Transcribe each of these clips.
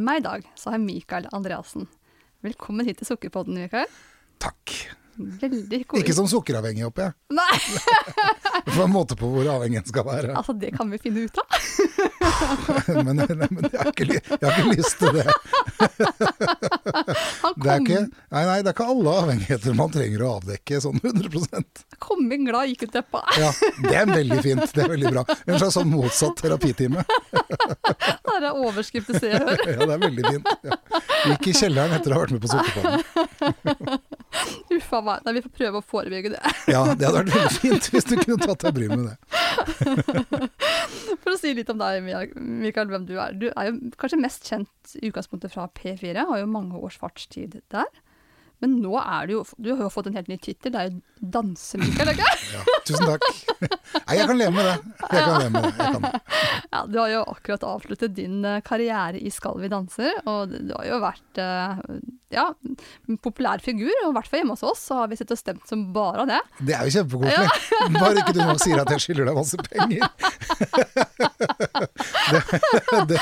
Med meg i dag så har jeg Mikael Andreassen. Velkommen hit til Sukkerpodden, Mikael. Takk. Veldig koselig. Ikke som sukkeravhengig, håper jeg. Nei, Det får en måte på hvor avhengig en skal være. altså det kan vi finne ut av. Men, nei, men jeg, har ikke, jeg har ikke lyst til det. Det er ikke, nei, nei, det er ikke alle avhengigheter man trenger å avdekke sånn 100% kom inn glad, gikk ut deppa. Ja, Det er veldig fint. Det er veldig bra. En slags sånn motsatt terapitime. Det er overskriftet Se og Hør. Ja, det er veldig fint. Ja. Gikk i kjelleren etter å ha vært med på Uffa meg. Nei, vi får prøve å forebygge det. Ja, det hadde vært veldig fint hvis du kunne tatt deg bryet med det. For å si litt om deg, Mikael, hvem du er. Du er jo kanskje mest kjent i utgangspunktet fra P4, har jo mange års fartstid der. Men nå er du jo Du har jo fått en helt ny tittel, det er jo danse-Mikael, ikke Ja, tusen takk. Nei, jeg kan leve med det. Jeg kan leve med det. Ja, du har jo akkurat avsluttet din eh, karriere i Skal vi danser, og du har jo vært eh, ja, en populær figur. Og i hvert fall hjemme hos oss så har vi sittet og stemt som bare det. Det er jo kjempekoselig. Bare ikke du nå sier at jeg skylder deg masse penger. Det,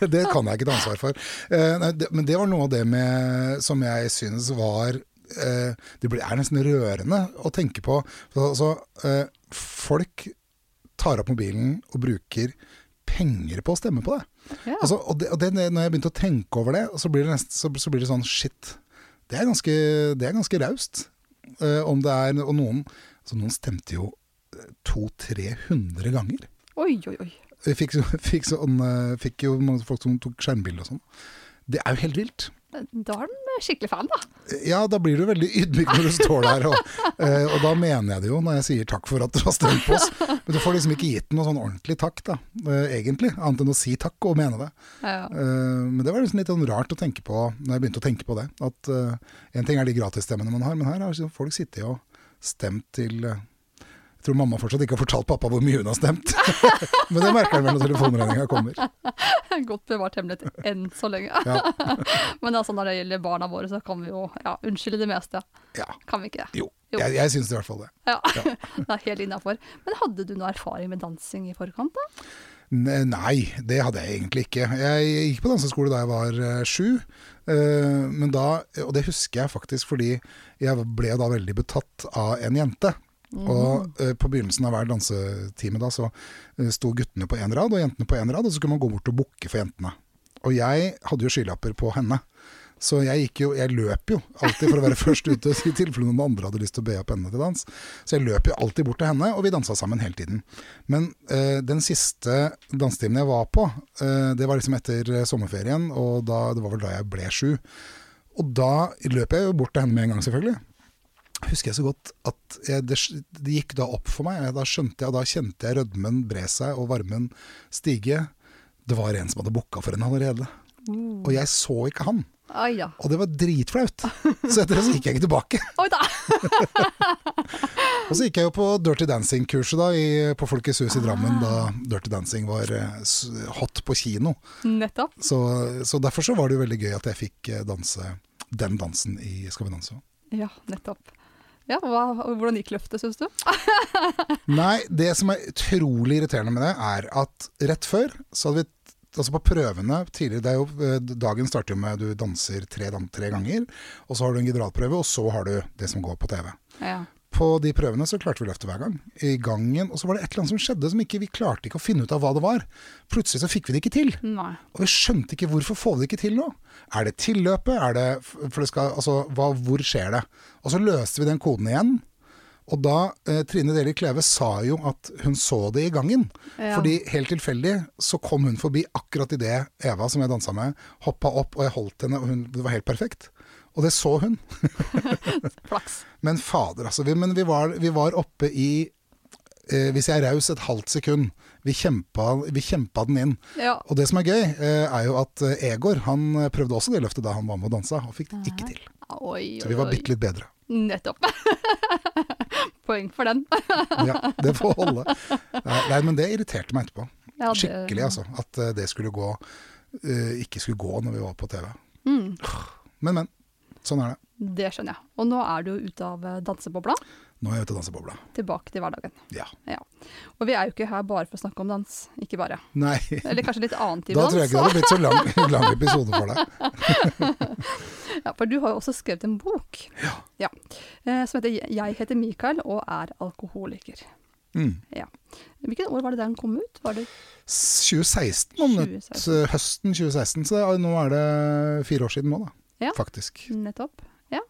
det, det, kan jeg ikke ta ansvar for. Eh, men det var noe av det med, som jeg synes var eh, Det er nesten rørende å tenke på. Så, så, eh, folk tar opp mobilen og bruker penger på å stemme på det. Ja. Altså, og det, og det når jeg begynte å tenke over det, så blir det, nesten, så, så blir det sånn shit. Det er ganske, det er ganske raust. Eh, om det er Og noen, altså noen stemte jo 200-300 ganger. Oi, oi, oi. Vi fikk, fikk, sånn, fikk jo mange folk som tok skjermbilde og sånn. Det er jo helt vilt. Da er de skikkelig fan, da. Ja, da blir du veldig ydmyk når du står der, og, eh, og da mener jeg det jo når jeg sier takk for at dere har stemt på oss. Men du får liksom ikke gitt noe sånn ordentlig takk, da, eh, egentlig. Annet enn å si takk og mene det. Ja. ja. men det var liksom litt sånn rart å tenke på når jeg begynte å tenke på det. At én en ting er de gratisstemmene man har, men her har liksom folk sittet og stemt til Jeg tror mamma fortsatt ikke har fortalt pappa hvor mye hun har stemt. men det merker han vel når telefonregninga kommer. Godt bevart hemmelighet enn så lenge. Ja. Men altså, når det gjelder barna våre, så kan vi jo ja, unnskylde det meste. ja. Kan vi ikke det? Jo. Jo. Jeg, jeg syns i hvert fall det. Ja, det er helt innafor. Men hadde du noe erfaring med dansing i forkant, da? Nei, det hadde jeg egentlig ikke. Jeg gikk på danseskole da jeg var eh, sju. eh, men da, og det husker jeg faktisk fordi jeg ble da veldig betatt av en jente. Og eh, på begynnelsen av hver dansetime da, så eh, sto guttene på én rad og jentene på én rad, og så kunne man gå bort og bukke for jentene. Og jeg hadde jo skylapper på henne. Så jeg, jo, jeg løp jo alltid for å være først ute, i tilfelle noen andre hadde lyst til å be opp henne til dans. Så jeg løp jo alltid bort til henne, og vi dansa sammen hele tiden. Men eh, den siste dansetimen jeg var på, eh, det var liksom etter eh, sommerferien, og da, det var vel da jeg ble sju. Og da løp jeg jo bort til henne med en gang, selvfølgelig. Husker jeg så godt at jeg, det, det gikk da opp for meg. Da skjønte jeg, da kjente jeg rødmen bre seg og varmen stige. Det var en som hadde booka for henne allerede. Og jeg så ikke han. Ah, ja. Og det var dritflaut. Så etter det så gikk jeg ikke tilbake. Da! Og så gikk jeg jo på Dirty Dancing-kurset da i, på Folkets hus i Drammen da Dirty Dancing var eh, hot på kino. Nettopp. Så, så derfor så var det jo veldig gøy at jeg fikk eh, danse den dansen i Skal vi danse. Ja, nettopp. Ja, hva, Hvordan gikk løftet, syns du? Nei, det som er utrolig irriterende med det, er at rett før så hadde vi Altså på prøvene tidligere, er jo, eh, Dagen starter jo med du danser tre, tre ganger, og så har du en generalprøve, og så har du det som går på TV. Ja. På de prøvene så klarte vi løftet hver gang. I gangen, Og så var det et eller annet som skjedde som ikke vi klarte ikke å finne ut av hva det var. Plutselig så fikk vi det ikke til. Nei. Og vi skjønte ikke hvorfor får vi det ikke til nå. Er det tilløpet? Er det, for det skal, altså, hva, hvor skjer det? Og så løste vi den koden igjen. Og da eh, Trine Deli Kleve sa jo at hun så det i gangen. Ja. Fordi helt tilfeldig så kom hun forbi akkurat idet Eva, som jeg dansa med, hoppa opp, og jeg holdt henne, og hun, det var helt perfekt. Og det så hun. Flaks. Men fader, altså. Vi, men vi var, vi var oppe i eh, hvis jeg er raus et halvt sekund, vi kjempa, vi kjempa den inn. Ja. Og det som er gøy, eh, er jo at eh, Egor han prøvde også det løftet da han var med og dansa, og fikk det ikke til. Oi, Så vi var bitte litt bedre. Nettopp. Poeng for den. Ja, det får holde. Nei, nei, men det irriterte meg etterpå. Ja, det- Skikkelig, altså. At eh, det skulle gå eh, ikke skulle gå når vi var på TV. Mm, Men, men. Sånn er det. det skjønner jeg. Og nå er du ute av eh, dansebobla, Nå er jeg ute av dansebobla. tilbake til hverdagen. Ja. Og vi er jo ikke her bare for å snakke om dans, ikke bare. Nei. Eller kanskje litt annen type Da dans. tror jeg ikke det hadde blitt så lang, lang episode for deg. Ja, for du har jo også skrevet en bok Ja. eh, som heter 'Jeg heter Mikael og er alkoholiker'. Mm. Hvilket år var det den kom ut? Var det 2016, om 2016. høsten 2016. Så det nå er det fire år siden nå, da. Ja. Faktisk. Nettopp. Ja.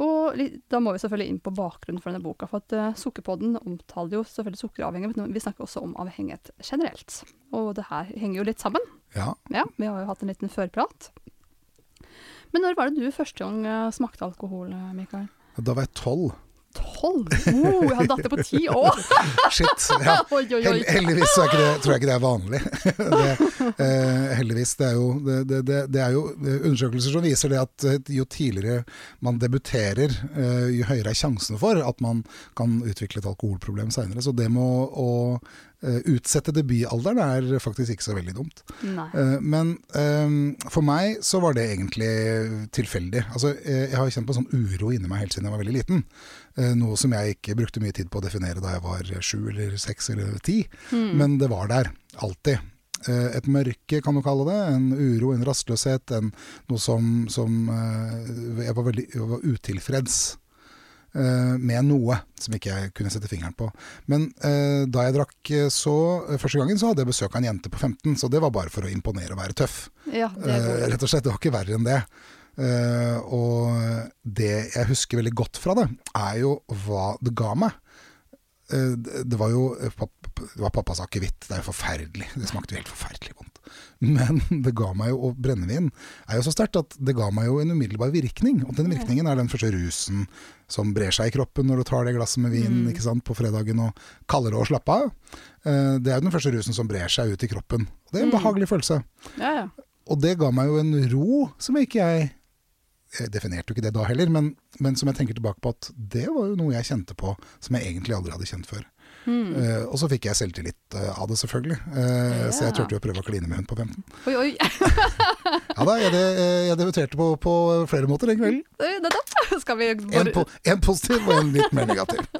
Og da må vi selvfølgelig inn på bakgrunnen for denne boka. For at uh, Sukkerpodden omtaler jo selvfølgelig sukkeravhengighet, men vi snakker også om avhengighet generelt. Og det her henger jo litt sammen. Ja. Ja, Vi har jo hatt en liten førprat. Men når var det du første gang eh, smakte alkohol, eh, Mikael? Da var jeg tolv. Tolv? Oh, jeg har en datter på ti år! Shit. Ja. Hell, heldigvis er det, tror jeg ikke det er vanlig. det, eh, heldigvis. Det er, jo, det, det, det, det er jo eh, undersøkelser som viser det at eh, jo tidligere man debuterer, eh, jo høyere er sjansene for at man kan utvikle et alkoholproblem seinere. Så det med å, å utsette debutalderen er faktisk ikke så veldig dumt. Nei. Eh, Men eh, for meg så var det egentlig tilfeldig. Altså, eh, jeg har kjent på sånn uro inni meg helt siden jeg var veldig liten. Eh, Noe som jeg ikke brukte mye tid på å definere da jeg var sju eller seks eller ti. Mm. Men det var der, alltid. Eh, Et mørke, kan du kalle det. En uro, en rastløshet. En, noe som, som eh, Jeg var veldig jeg var utilfreds eh, med noe som ikke jeg kunne sette fingeren på. Men eh, da jeg drakk eh, så eh, første gangen, så hadde jeg besøk av en jente på 15, så det var bare for å imponere og være tøff. Ja, det Eh, rett og slett, det var ikke verre enn det. Eh, og det jeg husker veldig godt fra det, er jo hva det ga meg. Eh, det var jo det var pappas akevitt. Det er jo forferdelig. Det smakte jo helt forferdelig vondt. Men det ga meg jo, og brennevin er jo så sterkt at det ga meg jo en umiddelbar virkning. Og den virkningen er den første rusen som brer seg i kroppen når du tar det glasset med vin ikke sant, på fredagen og kaller det å slappe av. Eh, Det er jo den første rusen som brer seg ut i kroppen. Og det er en Mm. behagelig følelse. Ja, ja. Og det ga meg jo en ro som ikke jeg Jeg definerte jo ikke det da heller, men, men som jeg tenker tilbake på at det var jo noe jeg kjente på som jeg egentlig aldri hadde kjent før. Mm. Eh, og så fikk jeg selvtillit eh, av det, selvfølgelig. Eh, Så jeg turte jo å prøve å kline med hun på 15. Oi, oi. Ja da, jeg, jeg debuterte på, på flere måter den kvelden. Vi En, po en positiv og en litt mer negativ.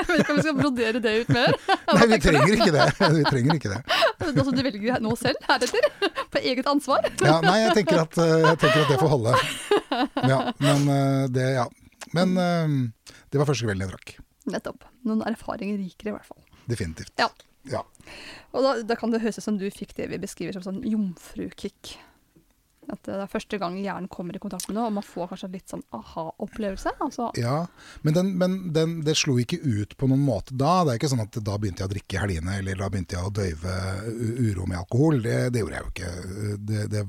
Jeg vet ikke om vi skal brodere det ut mer. Nei, vi trenger ikke det. Vi trenger ikke det. Altså, du velger nå selv, heretter. På eget ansvar. Ja, nei, jeg tenker at, jeg tenker at det får holde. Ja, men det, ja. Men det var første kvelden jeg drakk. Nettopp. Noen erfaringer rikere, i hvert fall. Definitivt. Ja. Ja. Og da, da kan det høres ut som du fikk det vi beskriver som sånn jomfrukick. At det er første gang hjernen kommer i kontakt med noe, og man får kanskje litt sånn aha-opplevelse. Altså, Ja, men, den, men den, det slo ikke ut på noen måte da. Det er ikke sånn at da begynte jeg å drikke i helgene, eller da begynte jeg å døyve uro med alkohol. Det, det gjorde jeg jo ikke. Det, det,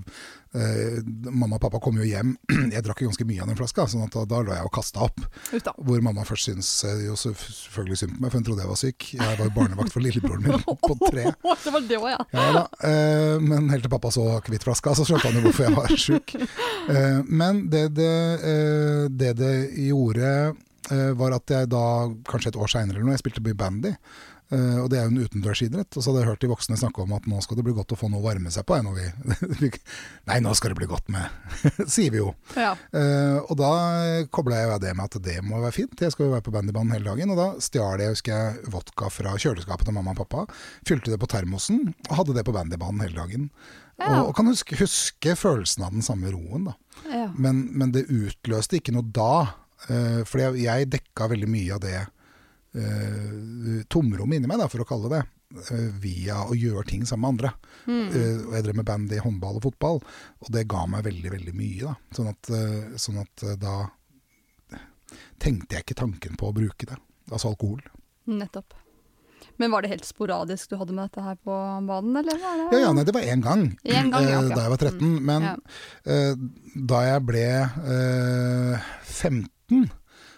eh, mamma og pappa kom jo hjem. Jeg drakk jo ganske mye av den flaska, sånn at da, da lå jeg og kasta opp. Uta. Hvor mamma først syntes eh, jo selvfølgelig synd på meg, for hun trodde jeg var syk. Jeg var jo barnevakt for lillebroren min på tre. det var det ja. Ja da, eh, men helt til pappa så akevittflaska, så skjønte han jo hvorfor jeg var sjuk. Eh, men det det, eh, det det gjorde, eh, var at jeg da, kanskje et år seinere eller noe, jeg spilte mye bandy. Eh, og det er jo en utendørsidrett. Og så hadde jeg hørt de voksne snakke om at nå skal det bli godt å få noe å varme seg på. Nei, nå skal det bli godt med Sier vi jo. ja. Eh, og da kobla jeg det med at det må være fint. Jeg skal jo være på bandybanen hele dagen. Og da stjal jeg husker jeg, vodka fra kjøleskapet til mamma og pappa. Fylte det på termosen og hadde det på bandybanen hele dagen. Ja. Og, kan huske, huske følelsen av den samme roen. da. ja. Men, men det utløste ikke noe da. Uh, for jeg, jeg dekka veldig mye av det eh, tomrom inni meg, da, for å kalle det eh, via å gjøre ting sammen med andre. Mm. Uh, og jeg drev med bandy, håndball og fotball, og det ga meg veldig, veldig mye. Da. Sånn at, uh, sånn at uh, da tenkte jeg ikke tanken på å bruke det. Altså alkohol. Nettopp. Men var det helt sporadisk du hadde med dette her på banen, eller Ja, ja, nei, det var én gang, En gang, ja, okay. da jeg var 13. Men Ja. da jeg ble eh, 15,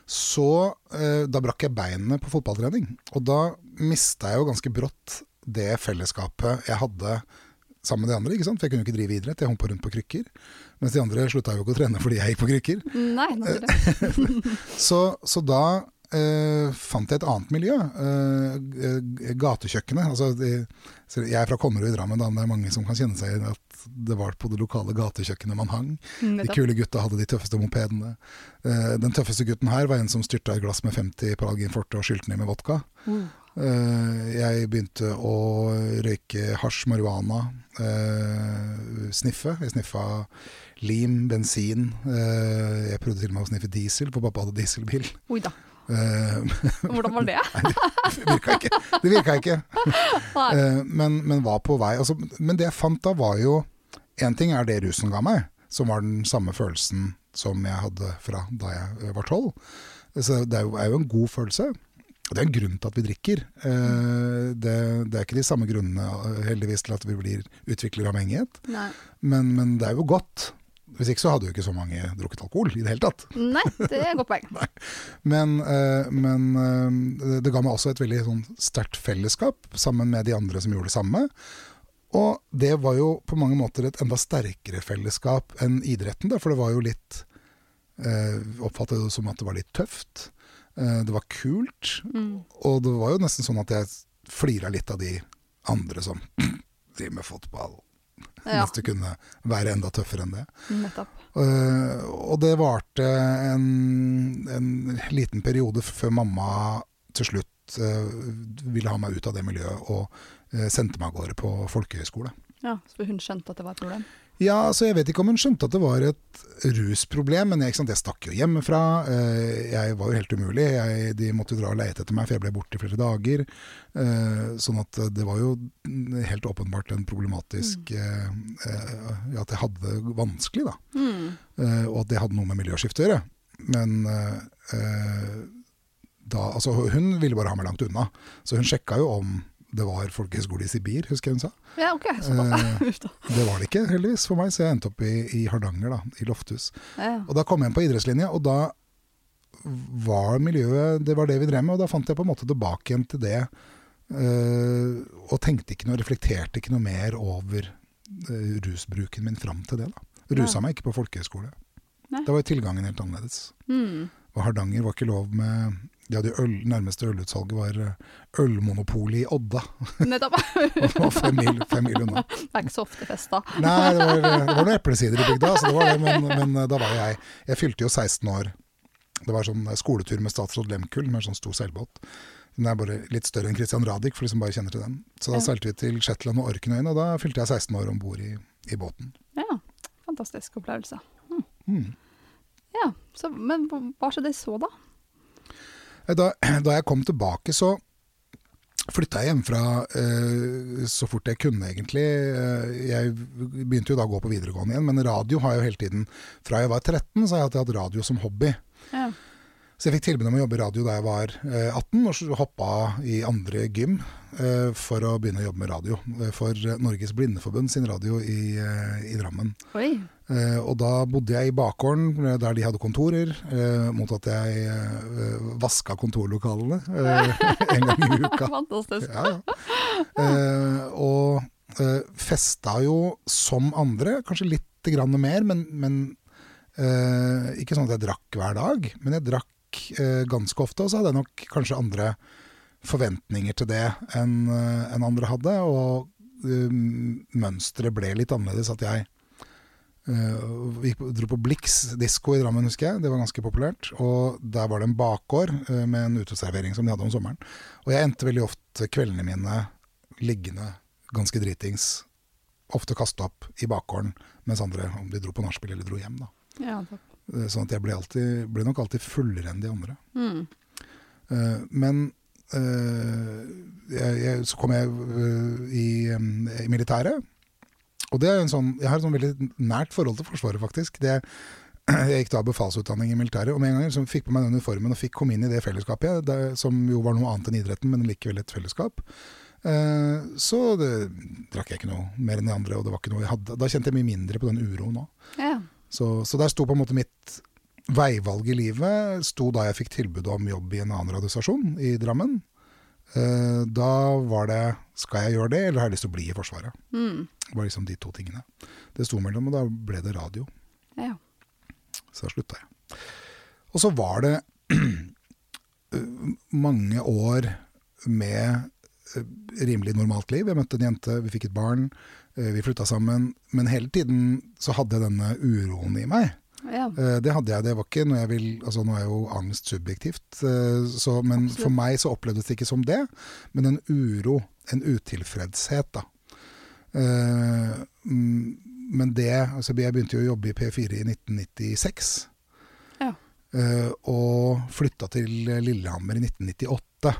så eh, Da brakk jeg beinene på fotballtrening. Og da mista jeg jo ganske brått det fellesskapet jeg hadde sammen med de andre. ikke sant? For jeg kunne ikke drive idrett, jeg humpa rundt på krykker. Mens de andre slutta jo ikke å trene fordi jeg gikk på krykker. Nei, naturlig. Så, så da eh, fant jeg et annet miljø. Eh, eh, gatekjøkkenet. Altså, de, jeg er fra Konnerud i Drammen, da, men det er mange som kan kjenne seg igjen at det var på det lokale gatekjøkkenet man hang. De kule gutta hadde de tøffeste mopedene. Eh, den tøffeste gutten her var en som styrta et glass med 50 på Algin Forte og skylte ned med vodka. Uh. Eh, jeg begynte å røyke hasj, marihuana, eh, sniffe. Jeg sniffa lim, bensin. Jeg prøvde til og med å sniffe diesel, for pappa hadde dieselbil. Oi da. Hvordan var det? det virka ikke. Det virka ikke. Men, men var på vei. Altså, men det jeg fant da, var jo Én ting er det rusen ga meg, som var den samme følelsen som jeg hadde fra da jeg eh, var tolv. Så det er jo, en god følelse. Det er en grunn til at vi drikker. Eh, det, det er ikke de samme grunnene eh, heldigvis til at vi blir utvikler avhengighet, men, men det er jo godt. Hvis ikke så hadde jo ikke så mange drukket alkohol i det hele tatt. Nei, det er et godt poeng. Men, men det ga meg også et veldig sånn sterkt fellesskap sammen med de andre som gjorde det samme. Og det var jo på mange måter et enda sterkere fellesskap enn idretten, da, for det var jo litt eh, Oppfattet det som at det var litt tøft. Eh, det var kult. Mm. Og det var jo nesten sånn at jeg flira litt av de andre som driver med fotball. Ja, Mens det kunne være enda tøffere enn det. Eh, og det varte en, en liten periode før mamma til slutt eh, ville ha meg ut av det miljøet og sendte meg av gårde på folkehøyskole. Ja, Så hun skjønte at det var et problem? Ja, altså Jeg vet ikke om hun skjønte at det var et rusproblem, men jeg, sant, jeg stakk jo hjemmefra. Eh, jeg var jo helt umulig. Jeg, de måtte jo dra og leite etter meg, for jeg ble borte i flere dager. Eh, sånn at det var jo helt åpenbart en problematisk mm. eh, At jeg hadde det vanskelig, da. Mm. Eh, og at det hadde noe med miljøskifte å gjøre. Men eh, eh, da, altså, hun ville bare ha meg langt unna, så hun sjekka jo om det var folkehøyskole i Sibir, husker jeg hun sa. Ja, ok. Eh. Det var det ikke, heldigvis, for meg, så jeg endte opp i, i Hardanger, da, i Lofthus. Ja. Og da kom jeg inn på idrettslinja, og da var miljøet Det var det vi drev med, og da fant jeg på en måte tilbake igjen til det. eh, og tenkte ikke noe, reflekterte ikke noe mer over eh, rusbruken min fram til det. da. Rusa Nei. meg ikke på folkehøyskole. Da var jo tilgangen helt annerledes. Mm. Og Hardanger var ikke lov med de hadde øl, Nærmeste ølutsalget var eh, ølmonopolet i Odda. Nettopp. Og fem mil, fem mil unna. Det er ikke så ofte fest da. Nei, det var, det var noen eplesider i bygda, så det var det, men, men eh, da var jeg Jeg fylte jo 16 år. Det var sånn skoletur med statsråd Lemkull med en sånn stor seilbåt. Den er bare litt større enn Christian Radich, for de som bare kjenner til den. Så da Ja. seilte vi til Shetland og Orknøyene, og da fylte jeg 16 år om bord i, i båten. Ja, fantastisk opplevelse. Mm. Ja, så, Men hva skjedde så, da? Eh, Da, da jeg kom tilbake, så flytta jeg hjemmefra eh, så fort jeg kunne, egentlig. Eh, jeg begynte jo da å gå på videregående igjen, men radio har jeg jo hele tiden Fra jeg var 13, så har jeg hatt radio som hobby. Ja. Så jeg fikk tilbud om å jobbe i radio da jeg var eh, 18, og så hoppa i andre gym eh, for å begynne å jobbe med radio. eh, For Norges Blindeforbund sin radio i, eh, i Drammen. Oi. Eh, og da bodde jeg i bakgården eh, der de hadde kontorer, eh, mot at jeg eh, vaska kontorlokalene eh, en gang i uka. Fantastisk. Ja, ja. Eh, og eh, festa jo som andre, kanskje litt grann mer, men, men eh, ikke sånn at jeg drakk hver dag. Men jeg drakk eh, ganske ofte, og så hadde jeg nok kanskje andre forventninger til det enn eh, andre hadde. Og eh, mønsteret ble litt annerledes. At jeg gikk dro på Blix disko i Drammen, husker jeg. Det var ganske populært. Og der var det en bakgård eh, med en uteservering som de hadde om sommeren. Og jeg endte veldig ofte kveldene mine liggende ganske dritings. Ofte kasta opp i bakgården, mens andre om de dro på nachspiel eller dro hjem. da. Ja, topp. Eh, Sånn at jeg ble, alltid, ble nok alltid fullere enn de andre. Mm. Uh, men uh, jeg, jeg, så kom jeg uh, i, um, i militæret. Og det er en sånn, jeg har et sånn veldig nært forhold til Forsvaret, faktisk. Det, jeg gikk da befalsutdanning i militæret, og med en gang jeg liksom fikk på meg den uniformen og fikk komme inn i det fellesskapet, det, som jo var noe annet enn idretten, men likevel et fellesskap, så det, drakk jeg ikke noe mer enn de andre. og det var ikke noe jeg hadde. Da kjente jeg mye mindre på den uroen òg. Ja. Så, så der sto på en måte mitt veivalg i livet sto da jeg fikk tilbud om jobb i en annen radiostasjon i Drammen. Eh, da var det skal jeg gjøre det, eller har jeg lyst til å bli i Forsvaret? Mm. Det var liksom de to tingene det sto mellom, og da ble det radio. Ja. Så da slutta jeg. Og så var det mange år med eh, rimelig normalt liv. Jeg møtte en jente, vi fikk et barn, eh, vi flytta sammen. Men hele tiden så hadde jeg denne uroen i meg. ja. Eh, Det hadde jeg. Det var ikke noe jeg vil Altså nå er jo angst subjektivt, eh, så, men Absolutt. for meg så opplevdes det ikke som det. Men en uro, en utilfredshet, da. Eh, mm, Men det altså Jeg begynte jo å jobbe i P4 i 1996. Ja. eh, Og flytta til Lillehammer i 1998.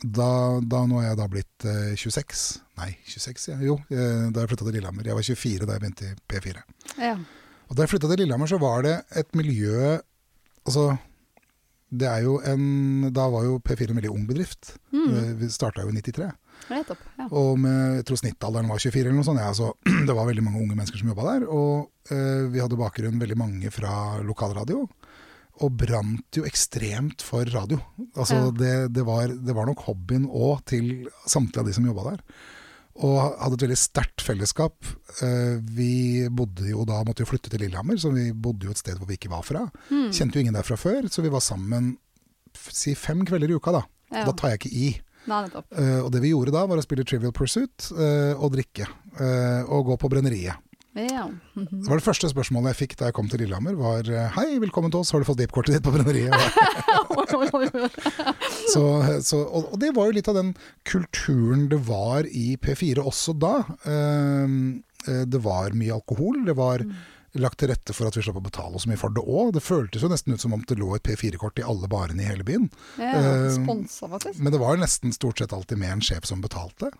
Da, da Nå er jeg da blitt eh, 26. Nei, 26, ja. Jo, eh, da jeg flytta til Lillehammer. Jeg var 24 da jeg begynte i P4. ja. Og da jeg flytta til Lillehammer, så var det et miljø Altså, det er jo en Da var jo P4 en veldig ung bedrift. Mm. Eh, Vi starta jo i 93. Nettopp. Ja. Og med, jeg tror snittalderen var 24 eller noe sånt. Ja, så det var veldig mange unge mennesker som jobba der. Og eh, vi hadde bakgrunn veldig mange fra lokalradio. Og brant jo ekstremt for radio. Altså, Ja. det, det, var, det var nok hobbyen òg til samtlige av de som jobba der. Og hadde et veldig sterkt fellesskap. Eh, vi bodde jo da, måtte jo flytte til Lillehammer, så vi bodde jo et sted hvor vi ikke var fra. Mm. Kjente jo ingen der fra før, så vi var sammen si fem kvelder i uka. Da Ja. Da tar jeg ikke i. Nei. Eh, og det vi gjorde da, var å spille Trivial Pursuit eh, og drikke. og gå på brenneriet. Ja. Det var det første spørsmålet jeg fikk da jeg kom til Lillehammer, var eh, Hei, velkommen til oss, har du fått VIP-kortet ditt på brenneriet? så, så, og, og det var jo litt av den kulturen det var i P4 også da. Eh, eh, det var mye alkohol. Det var lagt til rette for at vi slapp å betale så mye for det òg. Det føltes jo nesten ut som om det lå et P4-kort i alle barene i hele byen. ja. Eh, Sponsa, faktisk. Men det var nesten stort sett alltid med en sjef som betalte.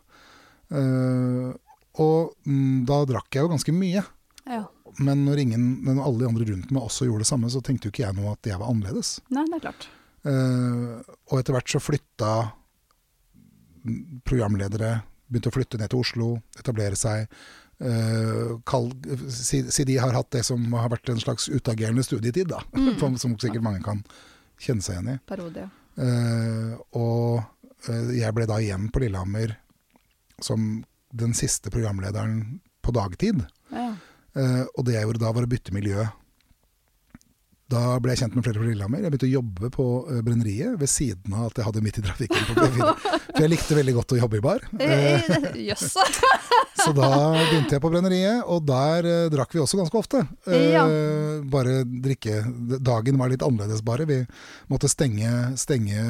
Eh, og mm, da drakk jeg jo ganske mye. Ja. Men når, ingen, når alle de andre rundt meg også gjorde det samme, så tenkte jo ikke jeg noe at jeg var annerledes. Nei, det er klart. Eh, og etter hvert så flytta mm, programledere Begynte å flytte ned til Oslo, etablere seg. Uh, kall, si, si de har hatt det som har vært en slags utagerende studietid, da. Som, som sikkert mange kan kjenne seg igjen i. Parodie. Uh, og uh, jeg ble da igjen på Lillehammer som den siste programlederen på dagtid. Ja. Uh, og det jeg gjorde da, var å bytte miljø. Da ble jeg kjent med flere fra Lillehammer. Jeg begynte å jobbe på uh, brenneriet ved siden av at jeg hadde midt i trafikken på P4. For jeg likte veldig godt å jobbe i bar. Eh, Jøss. så da begynte jeg på brenneriet, og der uh, drakk vi også ganske ofte. Uh, Ja. Bare drikke Dagen var litt annerledes, bare. Vi måtte stenge, stenge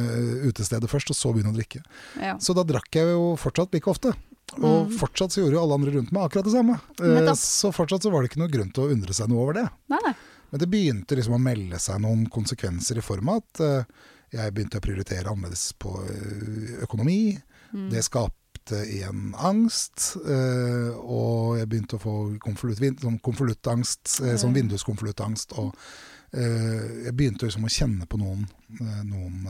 utestedet først, og så begynne å drikke. Ja. Så da drakk jeg jo fortsatt like ofte. Og Mm. fortsatt så gjorde jo alle andre rundt meg akkurat det samme. Eh, Så fortsatt så var det ikke noe grunn til å undre seg noe over det. Nei, nei. Men det begynte liksom å melde seg noen konsekvenser i form av at eh, jeg begynte å prioritere annerledes på eh, økonomi. Mm. Det skapte igjen angst, eh, og jeg begynte å få sånn konvoluttangst, eh, sånn vinduskonvoluttangst. Og eh, jeg begynte liksom å kjenne på noen, noen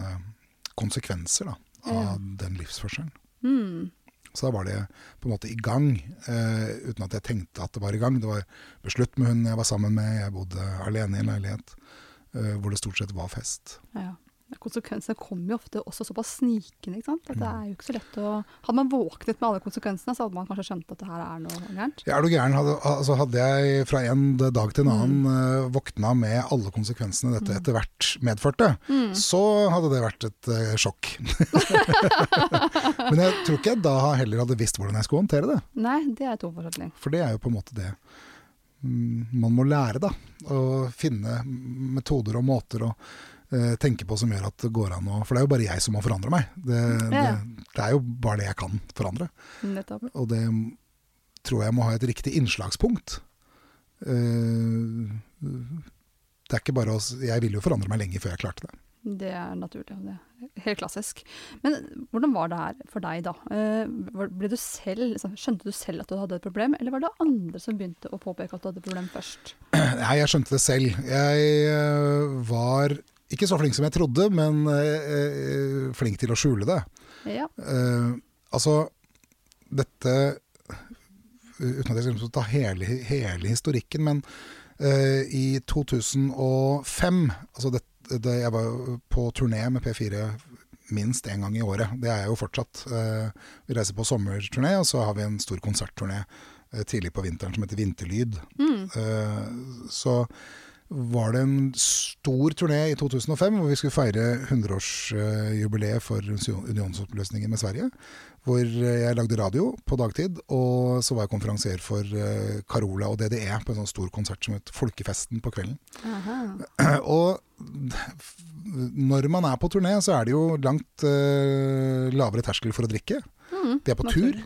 konsekvenser da, av Ja. den livsførselen. Mm. Så da var det på en måte i gang, eh, uten at jeg tenkte at det var i gang. Det var beslutt med hun jeg var sammen med, jeg bodde alene i en leilighet eh, hvor det stort sett var fest. Ja. Konsekvensene kommer jo ofte også såpass snikende. ikke sant? At det Mm. er jo ikke så lett å... Hadde man våknet med alle konsekvensene, så hadde man kanskje skjønt at det her er noe gærent. Ja, er du gæren? Hadde, altså hadde jeg fra en dag til en annen eh, våkna med alle konsekvensene dette etter hvert medførte, Mm. så hadde det vært et uh, sjokk. Men jeg tror ikke jeg da heller hadde visst hvordan jeg skulle håndtere det. Nei, det er to forskjellige. For det er jo på en måte det mm, man må lære, da. Å finne metoder og måter å eh, tenke på som gjør at det går an å For det er jo bare jeg som må forandre meg. Det, det, Ja. det er jo bare det jeg kan forandre. Nettopp. Og det tror jeg må ha et riktig innslagspunkt. Eh, det er ikke bare å Jeg ville jo forandre meg lenge før jeg klarte det. Det er naturlig. Det er helt klassisk. Men hvordan var det her for deg, da? Eh, du selv, liksom, skjønte du selv at du hadde et problem, eller var det andre som begynte å påpeke at du hadde et problem først? Nei, jeg skjønte det selv. Jeg var ikke så flink som jeg trodde, men eh, eh, flink til å skjule det. Ja. Eh, altså, dette Uten at jeg skal ta hele, hele historikken, men Eh, I 2005 altså det, det, Jeg var på turné med P4 minst én gang i året. Det er jeg jo fortsatt. Eh, vi reiser på sommerturné, og så har vi en stor konsertturné eh, tidlig på vinteren som heter Vinterlyd. Eh, så var det en stor turné i 2005 hvor vi skulle feire 100-årsjubileet for unionsoppløsningen med Sverige. Hvor jeg lagde radio på dagtid, og så var jeg konferansier for eh, Carola og DDE på en sånn stor konsert som het Folkefesten på kvelden. Og når man er på turné, så er det jo langt uh, lavere terskel for å drikke. de er på tur.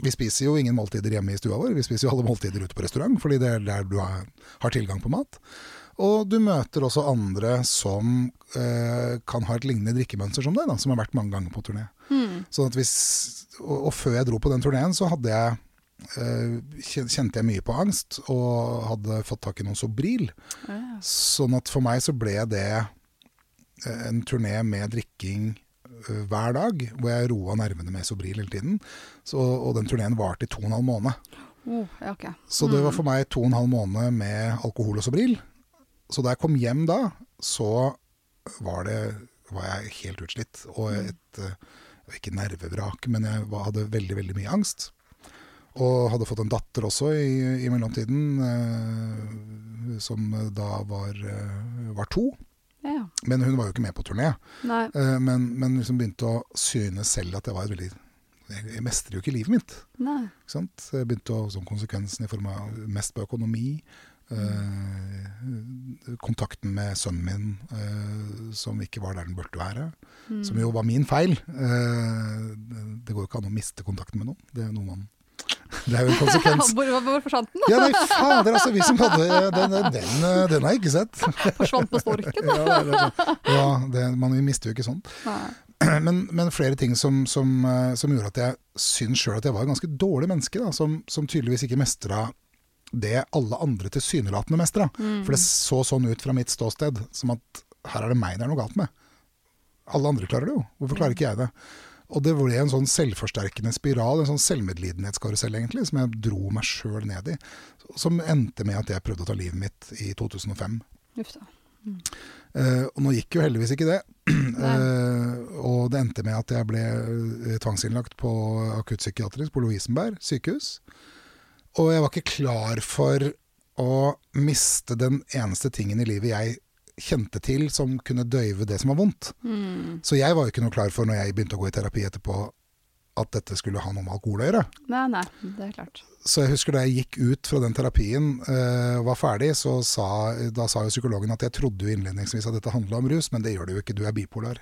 Vi spiser jo ingen måltider hjemme i stua vår, vi spiser jo alle måltider ute på restaurant, fordi det er der du har, har tilgang på mat. Og du møter også andre som eh, kan ha et lignende drikkemønster som deg, da, som har vært mange ganger på turné. Sånn at hvis, og, og før jeg dro på den turneen, så hadde jeg eh, kjente jeg mye på angst, og hadde fått tak i noen Sobril. Ja. Sånn at for meg så ble det eh, en turné med drikking eh, hver dag, hvor jeg roa nervene med Sobril hele tiden. Så, og den turneen varte i to og en halv måned. Oh, okay. mm. Så det var for meg to og en halv måned med alkohol og Sobril. Så da jeg kom hjem da, så var, det, var jeg helt utslitt. Og et eh, Ikke nervevrak, men jeg hadde veldig, veldig mye angst. Og hadde fått en datter også i, i mellomtiden, eh, som da var, eh, var to. Ja. Men hun var jo ikke med på turné. Eh, men, men liksom begynte å synes selv at jeg var et veldig Jeg mestrer jo ikke livet mitt. Ikke sant? Jeg begynte å, som konsekvensen i form av mest på økonomi. Eh, kontakten med sønnen min eh, som ikke var der den burde være. Som jo var min feil. Eh, det går jo ikke an å miste kontakten med noen. Det er, noe man, det er jo en konsekvens. Hvor, hvor, forsvant den? Ja, nei, fader, altså. Vi som hadde Den, den, den har jeg ikke sett. Forsvant på storken? Ja, det, ja det, man mister jo ikke sånn. Men, men flere ting som, som, som gjorde at jeg syns sjøl at jeg var et ganske dårlig menneske. Da, som, som tydeligvis ikke mestra det alle andre tilsynelatende mestra. For det så sånn ut fra mitt ståsted, som at her er det meg det er noe galt med. Alle andre klarer det jo, hvorfor klarer ikke jeg det? Og det ble en sånn selvforsterkende spiral, en sånn selvmedlidenhetskarusell egentlig, som jeg dro meg sjøl ned i. Som endte med at jeg prøvde å ta livet mitt i 2005. Uff da. Eh, og nå gikk jo heldigvis ikke det. Uh, og det endte med at jeg ble eh, tvangsinnlagt på akuttpsykiatrisk på Lovisenberg sykehus. Og jeg var ikke klar for å miste den eneste tingen i livet jeg kjente til som kunne døyve det som var vondt. Så jeg var jo ikke noe klar for når jeg begynte å gå i terapi etterpå, at dette skulle ha noe med alkohol å gjøre. Nei, nei, det er klart. Så jeg husker da jeg gikk ut fra den terapien og og var ferdig, så sa, da sa jo psykologen at jeg trodde jo innledningsvis at dette handla om rus, men det gjør det jo ikke, du er bipolar.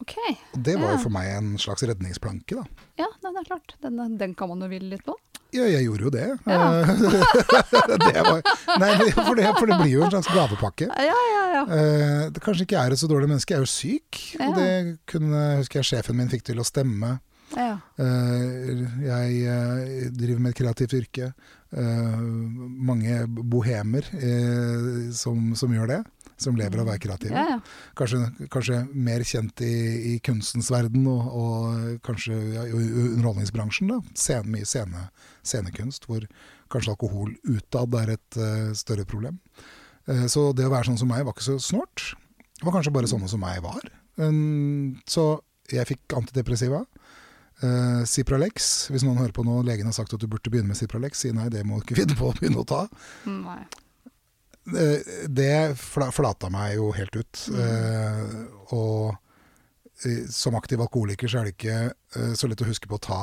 Ok. Og det var jo for meg en slags redningsplanke, da. Ja, det er klart. Den, den kan man jo hvile litt på. Ja, jeg gjorde jo det. Ja. det var, nei, for det, for det blir jo en slags gavepakke. Ja, ja, ja. Eh, det kanskje ikke er et så dårlig menneske, jeg er jo syk. Ja. Og det kunne, husker jeg sjefen min fikk til å stemme. ja. Eh, jeg eh, driver med et kreativt yrke. Eh, mange bohemer eh, som, som gjør det. Som lever av å være kreative. ja, ja. Kanskje, kanskje mer kjent i, i kunstens verden og, og kanskje ja, i underholdningsbransjen. da. Scene, mye scene, scenekunst, hvor kanskje alkohol utad er et uh, større problem. Uh, så det å være sånn som meg var ikke så snålt. Det var kanskje bare sånne som meg var. Um, så jeg fikk antidepressiva. Uh, Cipralex, hvis noen hører på nå, legen har sagt at du burde begynne med Cipralex, si nei, det må ikke finne på å begynne å ta. Nei. Eh, det fla- flata meg jo helt ut. Eh, og eh, som aktiv alkoholiker så er det ikke så lett å huske på å ta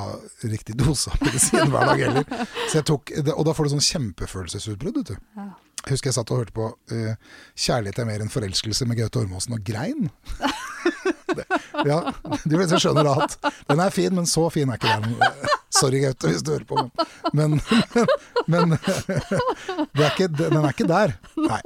riktig dose av medisin hver dag heller. Så jeg tok, og da får du sånn kjempefølelsesutbrudd, vet du. Ja. Husker jeg satt og hørte på 'Kjærlighet er mer enn forelskelse' med Gaute Ormåsen og grein. ja, de fleste skjønner at den er fin, men så fin er ikke den. Sorry, Gaute, hvis du hører på. Men, men, men er ikke, den er ikke der. Nei.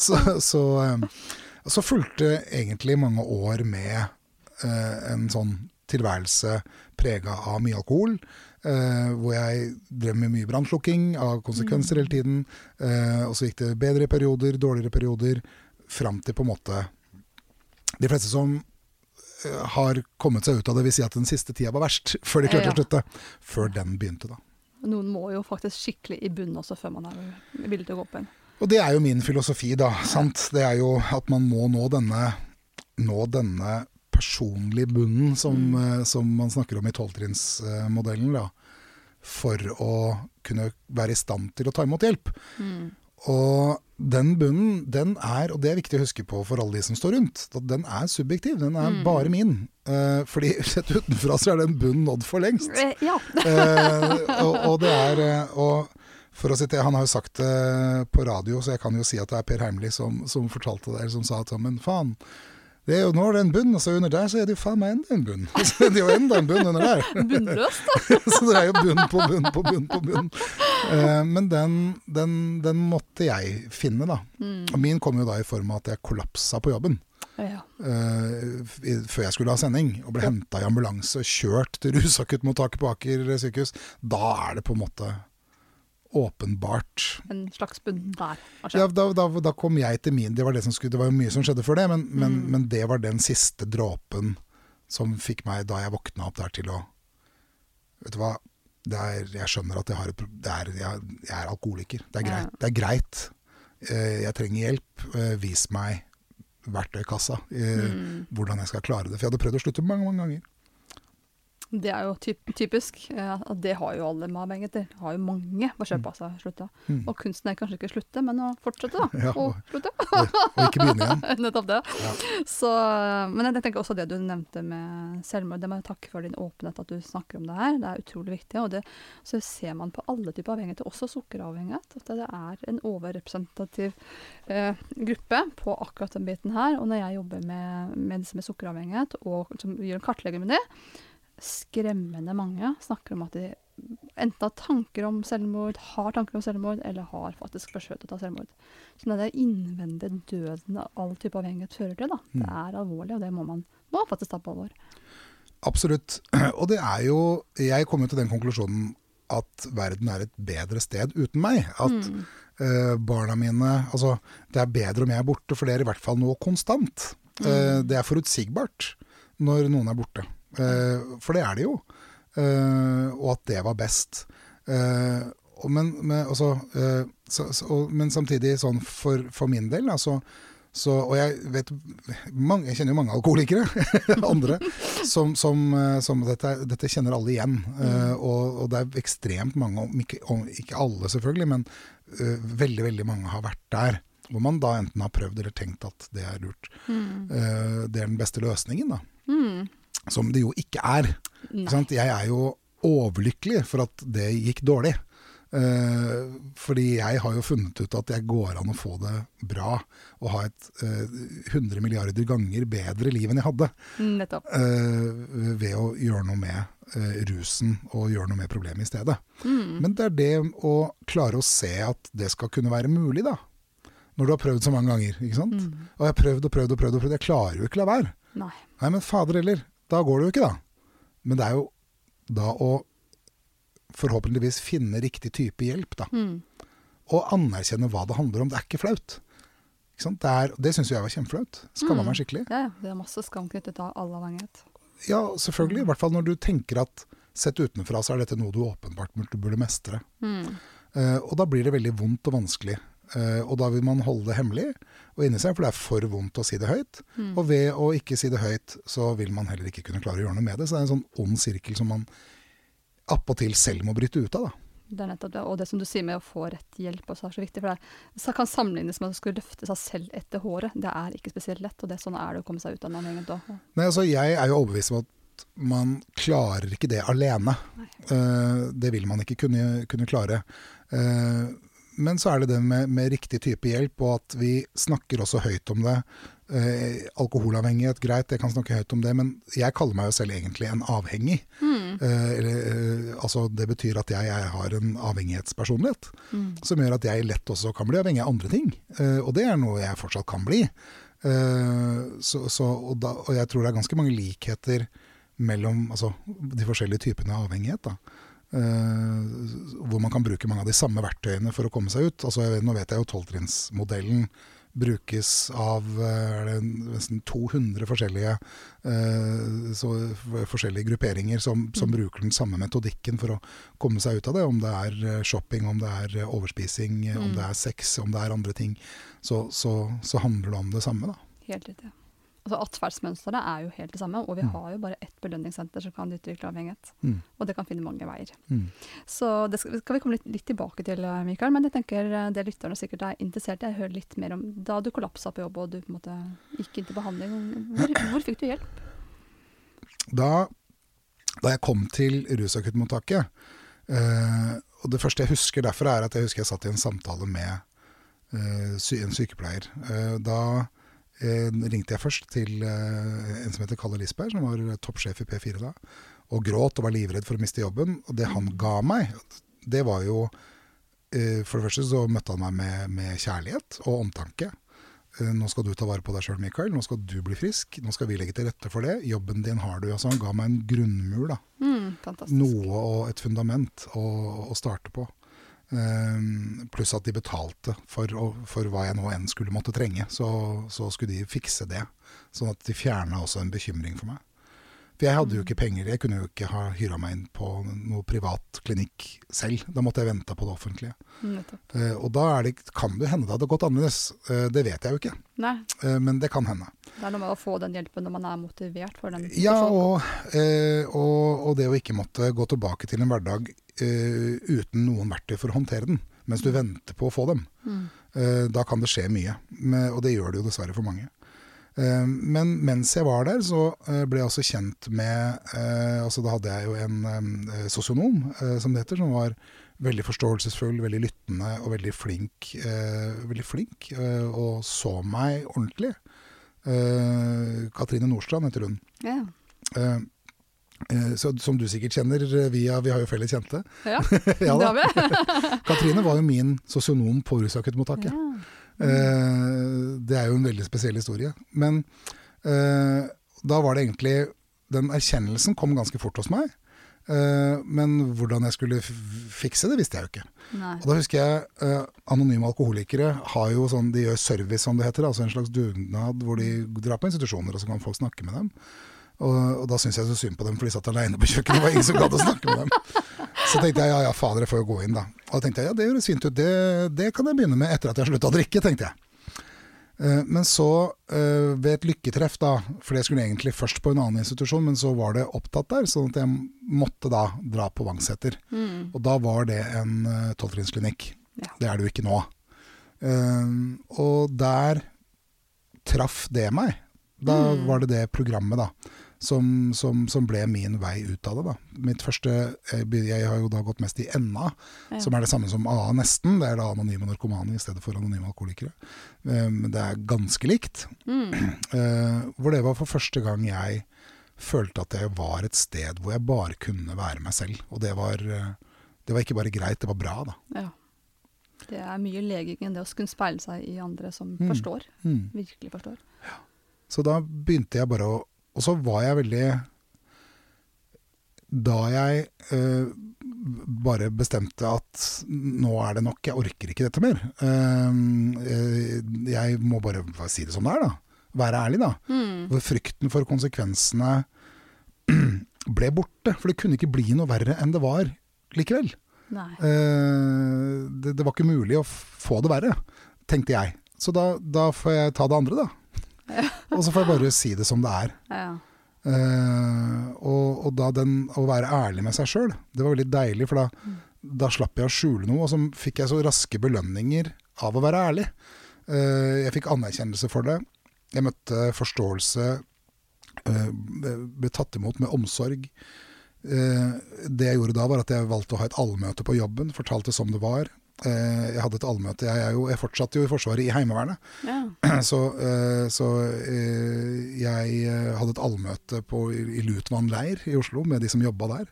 Så, så, eh, så fulgte egentlig mange år med eh, en sånn tilværelse prega av mye alkohol. Uh, hvor jeg drev med mye brannslukking av konsekvenser hele tiden. Uh, og så gikk det bedre perioder, dårligere perioder, fram til på en måte De fleste som eh, har kommet seg ut av det, vil si at den siste tida var verst, før de klarte Ja. å slutte. Før den begynte, da. Noen må jo faktisk skikkelig i bunnen også før man er villig til å gå opp igjen. Og det er jo min filosofi, da. sant? Det er jo at man må nå denne, nå denne personlige bunnen som, mm. som man snakker om i tolvtrinnsmodellen, da. For å kunne være i stand til å ta imot hjelp. Mm. Og den bunnen, den er, og det er viktig å huske på for alle de som står rundt, den er subjektiv. Den er mm. bare min. Eh, fordi sett utenfra så er den bunnen nådd for lengst. Eh, ja. eh, og, og, det er og for å sitte, Han har jo sagt det på radio, så jeg kan jo si at det er Per Heimli som, som fortalte det, eller som sa at men faen, det er jo når det er en bunn, og så under der så er det jo faen meg enda en bunn. Så er det jo enda en bunn under der. Bunnløst, da. så det er jo bunn på bunn på bunn på bunn. Uh, men den, den, den, måtte jeg finne, da. Mm. Og min kom jo da i form av at jeg kollapsa på jobben. Ja. Uh, før jeg skulle ha sending, og ble henta i ambulanse og kjørt til rusakuttmottaket på Aker sykehus. Da er det på en måte åpenbart En slags bunn der? Ja, da, da, da, kom jeg til min. Det var, det, skulle, det var jo mye som skjedde før det, men, mm. men, men, det var den siste dråpen som fikk meg, da jeg våkna opp der, til å Vet du hva, er, jeg skjønner at jeg, har er, jeg, jeg er alkoholiker. Det er greit. Ja. Det er greit. Eh, jeg trenger hjelp. Eh, vis meg verktøykassa. Eh, mm. Hvordan jeg skal klare det. For jeg hadde prøvd å slutte mange, mange ganger. Det er jo typ, typisk. at det har jo alle med avhengigheter. Har jo mange på kjøpet av seg slutta. Mm. Og kunsten er kanskje ikke å slutte, men å fortsette, da. Ja, og, og slutte. og ikke begynne igjen. Nettopp det. Ja. Så, men jeg tenker også det du nevnte med selvmord. Det må jeg takke for din åpenhet at du snakker om det her. Det er utrolig viktig. Og det, så ser man på alle typer avhengigheter, også sukkeravhengighet, at det er en overrepresentativ eh, gruppe på akkurat den biten her. Og når jeg jobber med, med disse med sukkeravhengighet og som gjør en kartlegging med det, skremmende mange snakker om at de enten har tanker om selvmord, har tanker om selvmord, eller har faktisk forsøkt å ta selvmord. Så det er innvendige døden all type avhengighet fører til, da. Mm. det er alvorlig, og det må man må faktisk ta på alvor. Absolutt. Og det er jo Jeg kom jo til den konklusjonen at verden er et bedre sted uten meg. At mm. uh, barna mine Altså, det er bedre om jeg er borte, for det er i hvert fall noe konstant. Mm. Uh, det er forutsigbart når noen er borte. Eh, for det er det jo. Eh, og at det var best. Eh, men, men, også, så, så, men, samtidig, sånn for, for min del, altså så, og jeg vet mange, Jeg kjenner jo mange alkoholikere, andre, som, som, som dette, dette, kjenner alle igjen. Mm. Uh, og, og, det er ekstremt mange, om ikke, om ikke alle selvfølgelig, men uh, veldig, veldig mange har vært der. Hvor man da enten har prøvd eller tenkt at det er lurt. Mm. Uh, det er den beste løsningen, da. Mm. Som det jo ikke er. Ikke jeg er jo overlykkelig for at det gikk dårlig. Uh, fordi jeg har jo funnet ut at jeg går an å få det bra og ha et eh, 100 milliarder ganger bedre liv enn jeg hadde. Uh, ved å gjøre noe med rusen og gjøre noe med problemet i stedet. Mm. Men det er det å klare å se at det skal kunne være mulig, da. Når du har prøvd så mange ganger. ikke sant? Mm. Og jeg har prøvd og prøvd og prøvd. og prøvd. Jeg klarer jo ikke å la være. Nei. Nei, men fader heller. Da går det jo ikke, da. Men det er jo da å forhåpentligvis finne riktig type hjelp, da. Mm. Og anerkjenne hva det handler om. Det er ikke flaut. Ikke det, er, det syns jeg var kjempeflaut. Skamma mm. meg skikkelig. Ja. Det er masse skam knyttet til all avhengighet. Ja, selvfølgelig. I hvert fall når du tenker at sett utenfra så er dette noe du åpenbart burde mestre. Mm. Uh, og da blir det veldig vondt og vanskelig. Uh, og da vil man holde det hemmelig og inni seg, for det er for vondt å si det høyt. Mm. Og ved å ikke si det høyt, så vil man heller ikke kunne klare å gjøre noe med det. Så det er en sånn ond sirkel som man appåtil selv må bryte ut av. da. Det er nettopp det. Og det som du sier med å få rett hjelp også er så viktig. For det kan sammenlignes med å skulle løfte seg selv etter håret. Det er ikke spesielt lett, og det, sånn er det å komme seg ut av den òg. Nei, altså jeg er jo overbevist om at man klarer ikke det alene. Uh, det vil man ikke kunne, kunne klare. Uh, men så er det det med, med, riktig type hjelp, og at vi snakker også høyt om det. Eh, alkoholavhengighet, greit, jeg kan snakke høyt om det, men jeg kaller meg jo selv egentlig en avhengig. Mm. Eh, eller, eh, altså, det betyr at jeg, jeg har en avhengighetspersonlighet, mm. som gjør at jeg lett også kan bli avhengig av andre ting. Eh, og det er noe jeg fortsatt kan bli. Eh, så, så, og, da, og, jeg tror det er ganske mange likheter mellom altså, de forskjellige typene av avhengighet. da. Uh, hvor man kan bruke mange av de samme verktøyene for å komme seg ut. Altså, nå vet jeg jo tolvtrinnsmodellen brukes av eh, nesten 200 forskjellige, eh, så, forskjellige grupperinger som, som, Mm. bruker den samme metodikken for å komme seg ut av det. Om det er eh, shopping, om det er eh, overspising, mm. om det er sex, om det er andre ting. Så, så, så handler det om det samme, da. Helt riktig. Altså Atferdsmønsteret er jo helt det samme, og vi Mm. har jo bare ett belønningssenter som kan utvikle avhengighet. Mm. Og det kan finne mange veier. Mm. Så det skal, skal vi komme litt, litt tilbake til, eh, Mikael. Men jeg tenker eh, det lytterne sikkert er interessert i, er å høre litt mer om da du kollapsa på jobb og du på en måte gikk inn til behandling. Hvor, hvor fikk du hjelp? Da, da jeg kom til rusakuttmottaket eh, Og det første jeg husker derfra, er at jeg husker jeg satt i en samtale med eh, sy en sykepleier. Eh, da eh, ringte jeg først til eh, en som heter Kalle Lisberg, som var toppsjef i P4 da, og gråt og var livredd for å miste jobben. Og det han ga meg, det var jo eh, For det første så møtte han meg med, med kjærlighet og omtanke. Eh, Nå skal du ta vare på deg sjøl, Mikael. Nå skal du bli frisk. Nå skal vi legge til rette for det. Jobben din har du. Altså, han ga meg en grunnmur. da. Mm. Noe og et fundament å, å starte på. Eh, pluss at de betalte for, for hva jeg nå enn skulle måtte trenge. Så, så skulle de fikse det. Sånn at de fjerna også en bekymring for meg. For jeg hadde jo ikke penger. Jeg kunne jo ikke ha hyra meg inn på noe privat klinikk selv. Da måtte jeg vente på det offentlige. Eh, og da er det, kan det hende det hadde gått annerledes. Uh, det vet jeg jo ikke. Eh, men det kan hende. det er noe med å få den hjelpen når man er motivert for den. Ja, og, og, og det å ikke måtte gå tilbake til en hverdag uten noen verktøy for å håndtere den, mens du venter på å få dem. Mm. Da kan det skje mye, Men- og det gjør det jo dessverre for mange. Eh, men mens jeg var der, så eh, ble jeg også kjent med eh, altså Da hadde jeg jo en sosionom, som det heter, som var veldig forståelsesfull, veldig lyttende og veldig flink. veldig flink og så meg ordentlig. Katrine Nordstrand heter hun. Ja. Så, som du sikkert kjenner via Vi har jo felles kjente. ja, Ja det har vi. Katrine var jo min sosionom på rusakuttmottaket. Ja. Eh, det er jo en veldig spesiell historie. Men eh, da var det egentlig Den erkjennelsen kom ganske fort hos meg. Eh, men hvordan jeg skulle fikse det, visste jeg jo ikke. Nei. Og da husker jeg Anonyme alkoholikere har jo sånn, de gjør service, som det heter. Altså en slags dugnad hvor de drar på institusjoner, og så kan folk snakke med dem. Og, og da syntes jeg så synd på dem, for de satt aleine på kjøkkenet. Det var ingen som gadd å snakke med dem. Så tenkte jeg ja ja, fader, jeg får jo gå inn, da. Og da tenkte jeg ja, det høres fint ut. Det, det kan jeg begynne med etter at jeg har slutta å drikke, tenkte jeg. Eh, Men så, eh, ved et lykketreff, da, for jeg skulle egentlig først på en annen institusjon, men så var det opptatt der, sånn at jeg måtte da dra på Vangseter. Mm. Og da var det en uh, tolvtrinnsklinikk. Ja. Det er det jo ikke nå. Eh, og der traff det meg. Da Mm. var det det programmet da, som, som, som ble min vei ut av det. da. Mitt første, jeg, jeg har jo da gått mest i NA, Ja. som er det samme som AA nesten. Det er da anonyme narkomane i stedet for anonyme alkoholikere. Eh, Men det er ganske likt. Mm. Eh, hvor det var for første gang jeg følte at jeg var et sted hvor jeg bare kunne være meg selv. Og det var, eh, det var ikke bare greit, det var bra, da. Ja. Det er mye leging enn det å kunne speile seg i andre som Mm. forstår. Mm. Virkelig forstår. Så da begynte jeg bare å Og så var jeg veldig Da jeg eh, bare bestemte at nå er det nok, jeg orker ikke dette mer. Eh, jeg må bare si det som det er, da. Være ærlig, da. Mm. Frykten for konsekvensene ble borte. For det kunne ikke bli noe verre enn det var likevel. Eh, det, det var ikke mulig å få det verre, tenkte jeg. Så da, da får jeg ta det andre, da. Og så får jeg bare si det som det er. Ja. Uh, og, og da den, å være ærlig med seg sjøl, det var veldig deilig, for da, Mm. da slapp jeg å skjule noe. Og så fikk jeg så raske belønninger av å være ærlig. Uh, jeg fikk anerkjennelse for det. Jeg møtte forståelse, Uh, ble tatt imot med omsorg. Det jeg gjorde da, var at jeg valgte å ha et allmøte på jobben, fortalte som det var. Eh, jeg hadde et allmøte, jeg, er jo, jeg fortsatte jo i Forsvaret i Heimevernet. ja. Så, eh, så eh, jeg hadde et allmøte på, i Lutvann leir i Oslo med de som jobba der.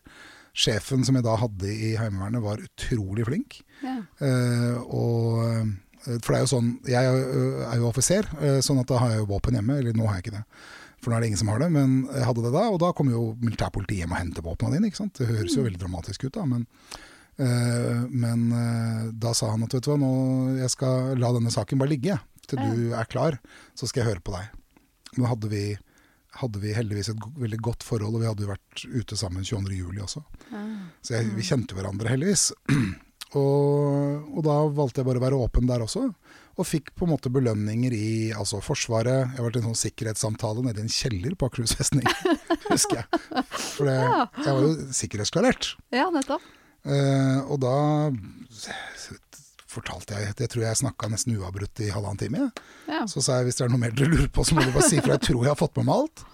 Sjefen som jeg da hadde i Heimevernet var utrolig flink. ja. Og, for det er jo sånn, jeg er jo- er offiser, sånn at da har jeg jo våpen hjemme. Eller nå har jeg ikke det, for nå er det ingen som har det. Men jeg hadde det da, og da kom jo militærpolitiet hjem og hentet våpnene dine. ikke sant? Det høres jo veldig dramatisk ut da, men men eh, da sa han at vet du hva, nå, jeg skal la denne saken bare ligge. Til du er klar, så skal jeg høre på deg. Men hadde vi, hadde vi heldigvis et veldig godt forhold, og vi hadde jo vært ute sammen 22. juli også. Så jeg, vi kjente hverandre heldigvis. Og, og da valgte jeg bare å være åpen der også. Og fikk på en måte belønninger i altså Forsvaret. Jeg har vært i en sånn sikkerhetssamtale nede i en kjeller på Akershus festning, husker jeg. For jeg var jo sikkerhetsklarert. Ja, nettopp. Eh, og da fortalte jeg Jeg tror jeg snakka nesten uavbrutt i halvannen time. Ja. Så sa jeg hvis det er noe mer dere lurer på, så må dere bare si fra. Jeg tror jeg har fått med meg alt.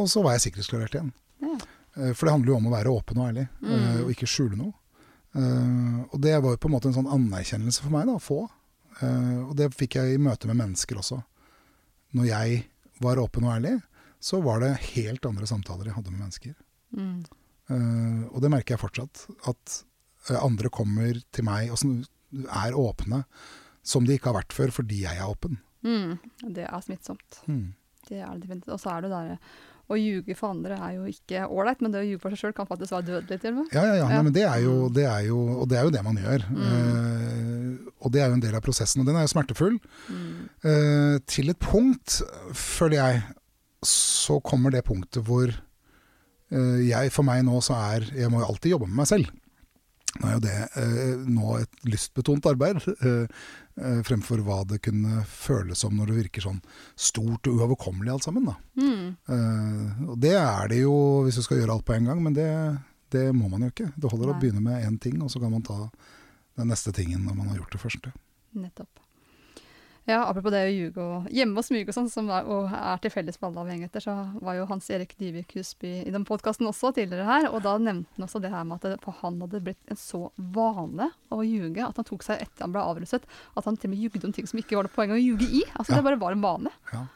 Og så var jeg sikkerhetsklarert igjen. Ja. Eh, For det handler jo om å være åpen og ærlig, eh, og ikke skjule noe. Og det var jo på en måte en sånn anerkjennelse for meg da, å få. Og det fikk jeg i møte med mennesker også. Når jeg var åpen og ærlig, så var det helt andre samtaler jeg hadde med mennesker. Mm. Eh, og det merker jeg fortsatt. At eh, andre kommer til meg og er åpne som de ikke har vært før, fordi jeg er åpen. Mm. Det er smittsomt. Mm. Det er det definitivt. Og så er det der å ljuge for andre er jo ikke ålreit, men det å ljuge for seg sjøl kan faktisk være dødelig til og med. Ja, ja, ja. Nei, men det er, jo, det er jo Og det er jo det man gjør. Eh, og det er jo en del av prosessen, og den er jo smertefull. Eh, til et punkt, føler jeg, så kommer det punktet hvor jeg, for meg nå så er Jeg må jo alltid jobbe med meg selv. Nå er jo det eh, nå et lystbetont arbeid, eh, eh, fremfor hva det kunne føles som når det virker sånn stort og uoverkommelig alt sammen. Da. Mm. Eh, og det er det jo hvis du skal gjøre alt på en gang, men det, det må man jo ikke. Det holder å begynne med én ting, og så kan man ta den neste tingen når man har gjort det første. Nettopp. Ja, apropos det å ljuge og gjemme og smyge og sånn, som er, og er til felles med alle avhengigheter, så var jo Hans Erik Dyvik Husby i den podkasten også tidligere her, og da nevnte han også det her med at det han hadde blitt en så vane å ljuge at han tok seg etter han ble avruset, at han til og med jugde om ting som ikke var noe poeng å ljuge i. Altså Ja. det bare var en vane. Ja.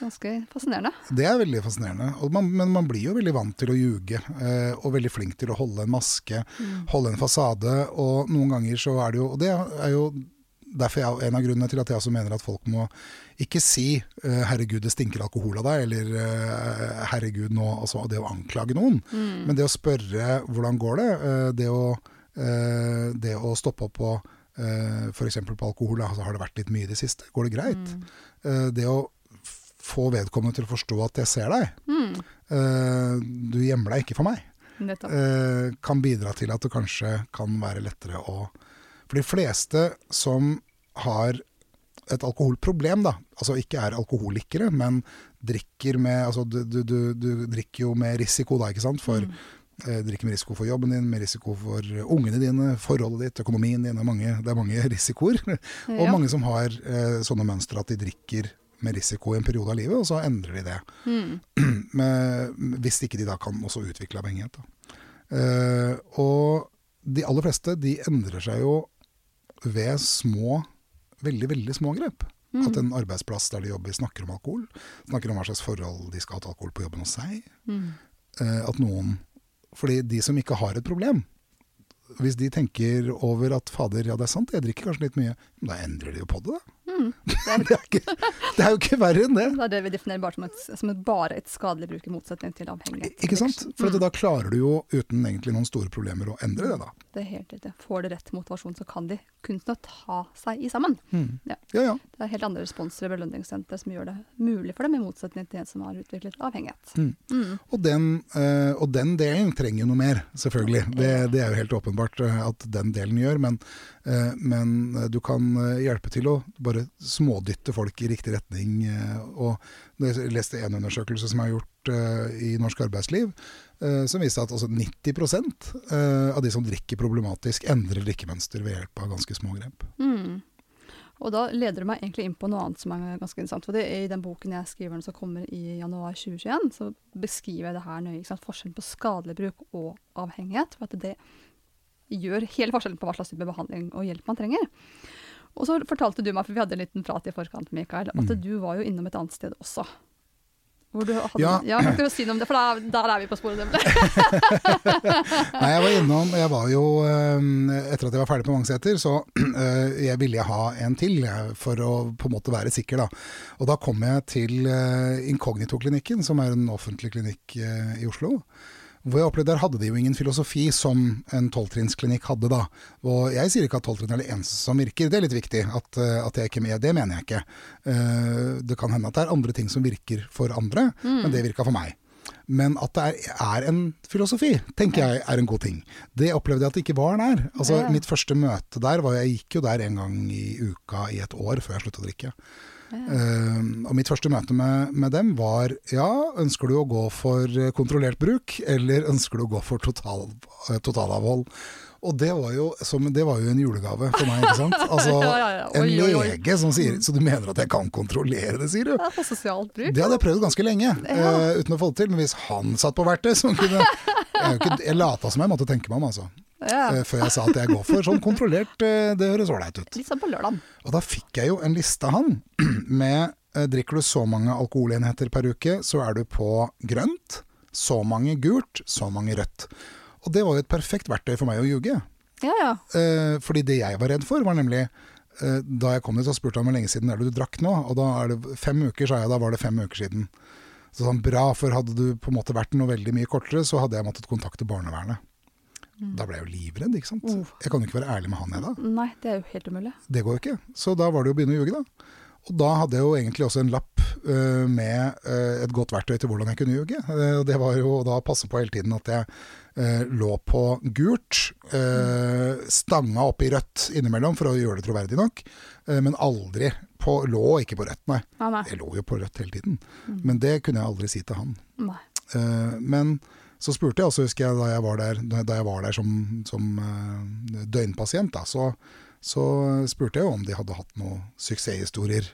Ganske fascinerende. Det er veldig fascinerende. Og man, men man blir jo veldig vant til å ljuge, eh, og veldig flink til å holde en maske, holde en fasade. Og noen ganger så er det jo Og det er jo derfor jeg, en av grunnene til at jeg også mener at folk må ikke si eh, 'herregud, det stinker alkohol av deg', eller eh, 'herregud, nå Altså det å anklage noen. Men det å spørre 'hvordan går det', eh, det å, det å stoppe opp på uh, f.eks. på alkohol, altså, har det vært litt mye i det siste? Går det greit? Eh, det å få vedkommende til å forstå at jeg ser deg. Mm. Du gjemmer deg ikke for meg. Kan bidra til at det kanskje kan være lettere å For de fleste som har et alkoholproblem, da, altså ikke er alkoholikere, men drikker med altså du, du, du, du drikker jo med risiko, da, ikke sant? For, eh, drikker med risiko for jobben din, med risiko for ungene dine, forholdet ditt, økonomien din. Det er mange, det er mange risikoer. Og Ja. mange som har eh, sånne mønstre at de drikker med risiko i en periode av livet, og så endrer de det. Mm. Men, hvis ikke de da kan også utvikle avhengighet. Da. Eh, og de aller fleste de endrer seg jo ved små, veldig veldig små grep. Mm. At en arbeidsplass der de jobber snakker om alkohol, snakker om hva slags forhold de skal ha til alkohol på jobben hos seg. Mm. Eh, at noen Fordi de som ikke har et problem, hvis de tenker over at fader, ja det er sant, jeg drikker kanskje litt mye, da endrer de jo på det, da. Mm. Det, er, Det er, ikke, det er jo ikke verre enn det. det er det vi definerer bare som, et, som et, bare et skadelig bruk, i motsetning til avhengighet. Ikke sant? For Mm. da klarer du jo uten egentlig noen store problemer å endre det, da. Det er helt riktig. Får de rett motivasjon, så kan de kunstne ta seg i sammen. Ja. Ja, ja. Det er helt andre responser i belønningssenteret som gjør det mulig for dem, i motsetning til en som har utviklet avhengighet. Mm. Mm. Og, den, øh, og den delen trenger jo noe mer, selvfølgelig. Det, det er jo helt åpenbart eh, at den delen gjør. Men, øh, men du kan hjelpe til å bare smådytte folk i riktig retning. eh, og jeg leste en undersøkelse som er gjort eh, i norsk arbeidsliv, eh, som viste at altså 90 eh, av de som drikker problematisk, endrer drikkemønster ved hjelp av ganske små grep. Mm. Og da leder du meg egentlig inn på noe annet som er ganske interessant. For det er I den boken jeg skriver som kommer i januar 2021, så beskriver jeg det her nøye. Ikke sant? Forskjellen på skadelig bruk og avhengighet. For at det gjør hele forskjellen på hva slags type behandling og hjelp man trenger. Og så fortalte du meg, for vi hadde en liten prat i forkant, Mikael, at Mm. du var jo innom et annet sted også. Hvor du hadde, Ja. ja. Kan du si noe om det? For der, der er vi på sporet. Nei, jeg var innom Jeg var jo eh, Etter at jeg var ferdig på Mangseter, så eh, jeg ville jeg ha en til for å på en måte være sikker, da. Og da kom jeg til eh, Inkognito-klinikken, som er en offentlig klinikk eh, i Oslo. Hvor jeg opplevde Der hadde de jo ingen filosofi som en tolvtrinnsklinikk hadde da. Og jeg sier ikke at tolvtrinn er det eneste som virker, det er litt viktig at, eh, at jeg ikke er med. Det mener jeg ikke. Eh, det kan hende at det er andre ting som virker for andre, men det virka for meg. Men at det er, er, en filosofi, tenker jeg er en god ting. Det opplevde jeg at det ikke var der. Altså, Mitt første møte der var Jeg gikk jo der en gang i uka i et år før jeg sluttet å drikke. Eh, og mitt første møte med, med dem var ja, ønsker du å gå for eh, kontrollert bruk, eller ønsker du å gå for total, eh, totalavhold? Og det var, jo, som, det var jo en julegave for meg, ikke sant. Altså, Ja, ja, ja. En Oi, oi. lege som sier Så du mener at jeg kan kontrollere det, sier du? Det er for sosialt bruk. Det hadde jeg prøvd ganske lenge, Ja. eh, uten å få det til. Men hvis han satt på verktøy, så kunne jeg, er jeg lata som jeg måtte tenke meg om, altså. Ja. Eh, før jeg sa at jeg går for sånn kontrollert, eh, det høres ålreit ut. Litt sånn på lørdagen. Og da fikk jeg jo en liste av han med eh, drikker du så mange alkoholenheter per uke, så er du på grønt, så mange gult, så mange rødt. Og det var jo et perfekt verktøy for meg å ljuge. Ja, ja. Fordi det jeg var redd for, var nemlig Da jeg kom dit, så spurte han hvor lenge siden er det du drakk nå? Og da er det fem uker, sa jeg. Da var det fem uker siden. Så sånn, bra, for hadde du på en måte vært noe veldig mye kortere, så hadde jeg måttet kontakte barnevernet. Da ble jeg jo livredd, ikke sant. Uh. Jeg kan jo ikke være ærlig med han jeg da. Nei, det er jo helt umulig. Det går jo ikke. Så da var det jo å begynne å ljuge, da. Og da hadde jeg jo egentlig også en lapp uh, med uh, et godt verktøy til hvordan jeg kunne ljuge. Uh, det var jo da å passe på hele tiden at jeg lå på gult, eh, stanga opp i rødt innimellom for å gjøre det troverdig nok, men aldri på Lå ikke på rødt, nei. Ah, nei. Jeg lå jo på rødt hele tiden. Men det kunne jeg aldri si til han. men så spurte jeg også, husker jeg, da jeg var der, da jeg var der som, som uh, døgnpasient, da, så, så spurte jeg jo om de hadde hatt noen suksesshistorier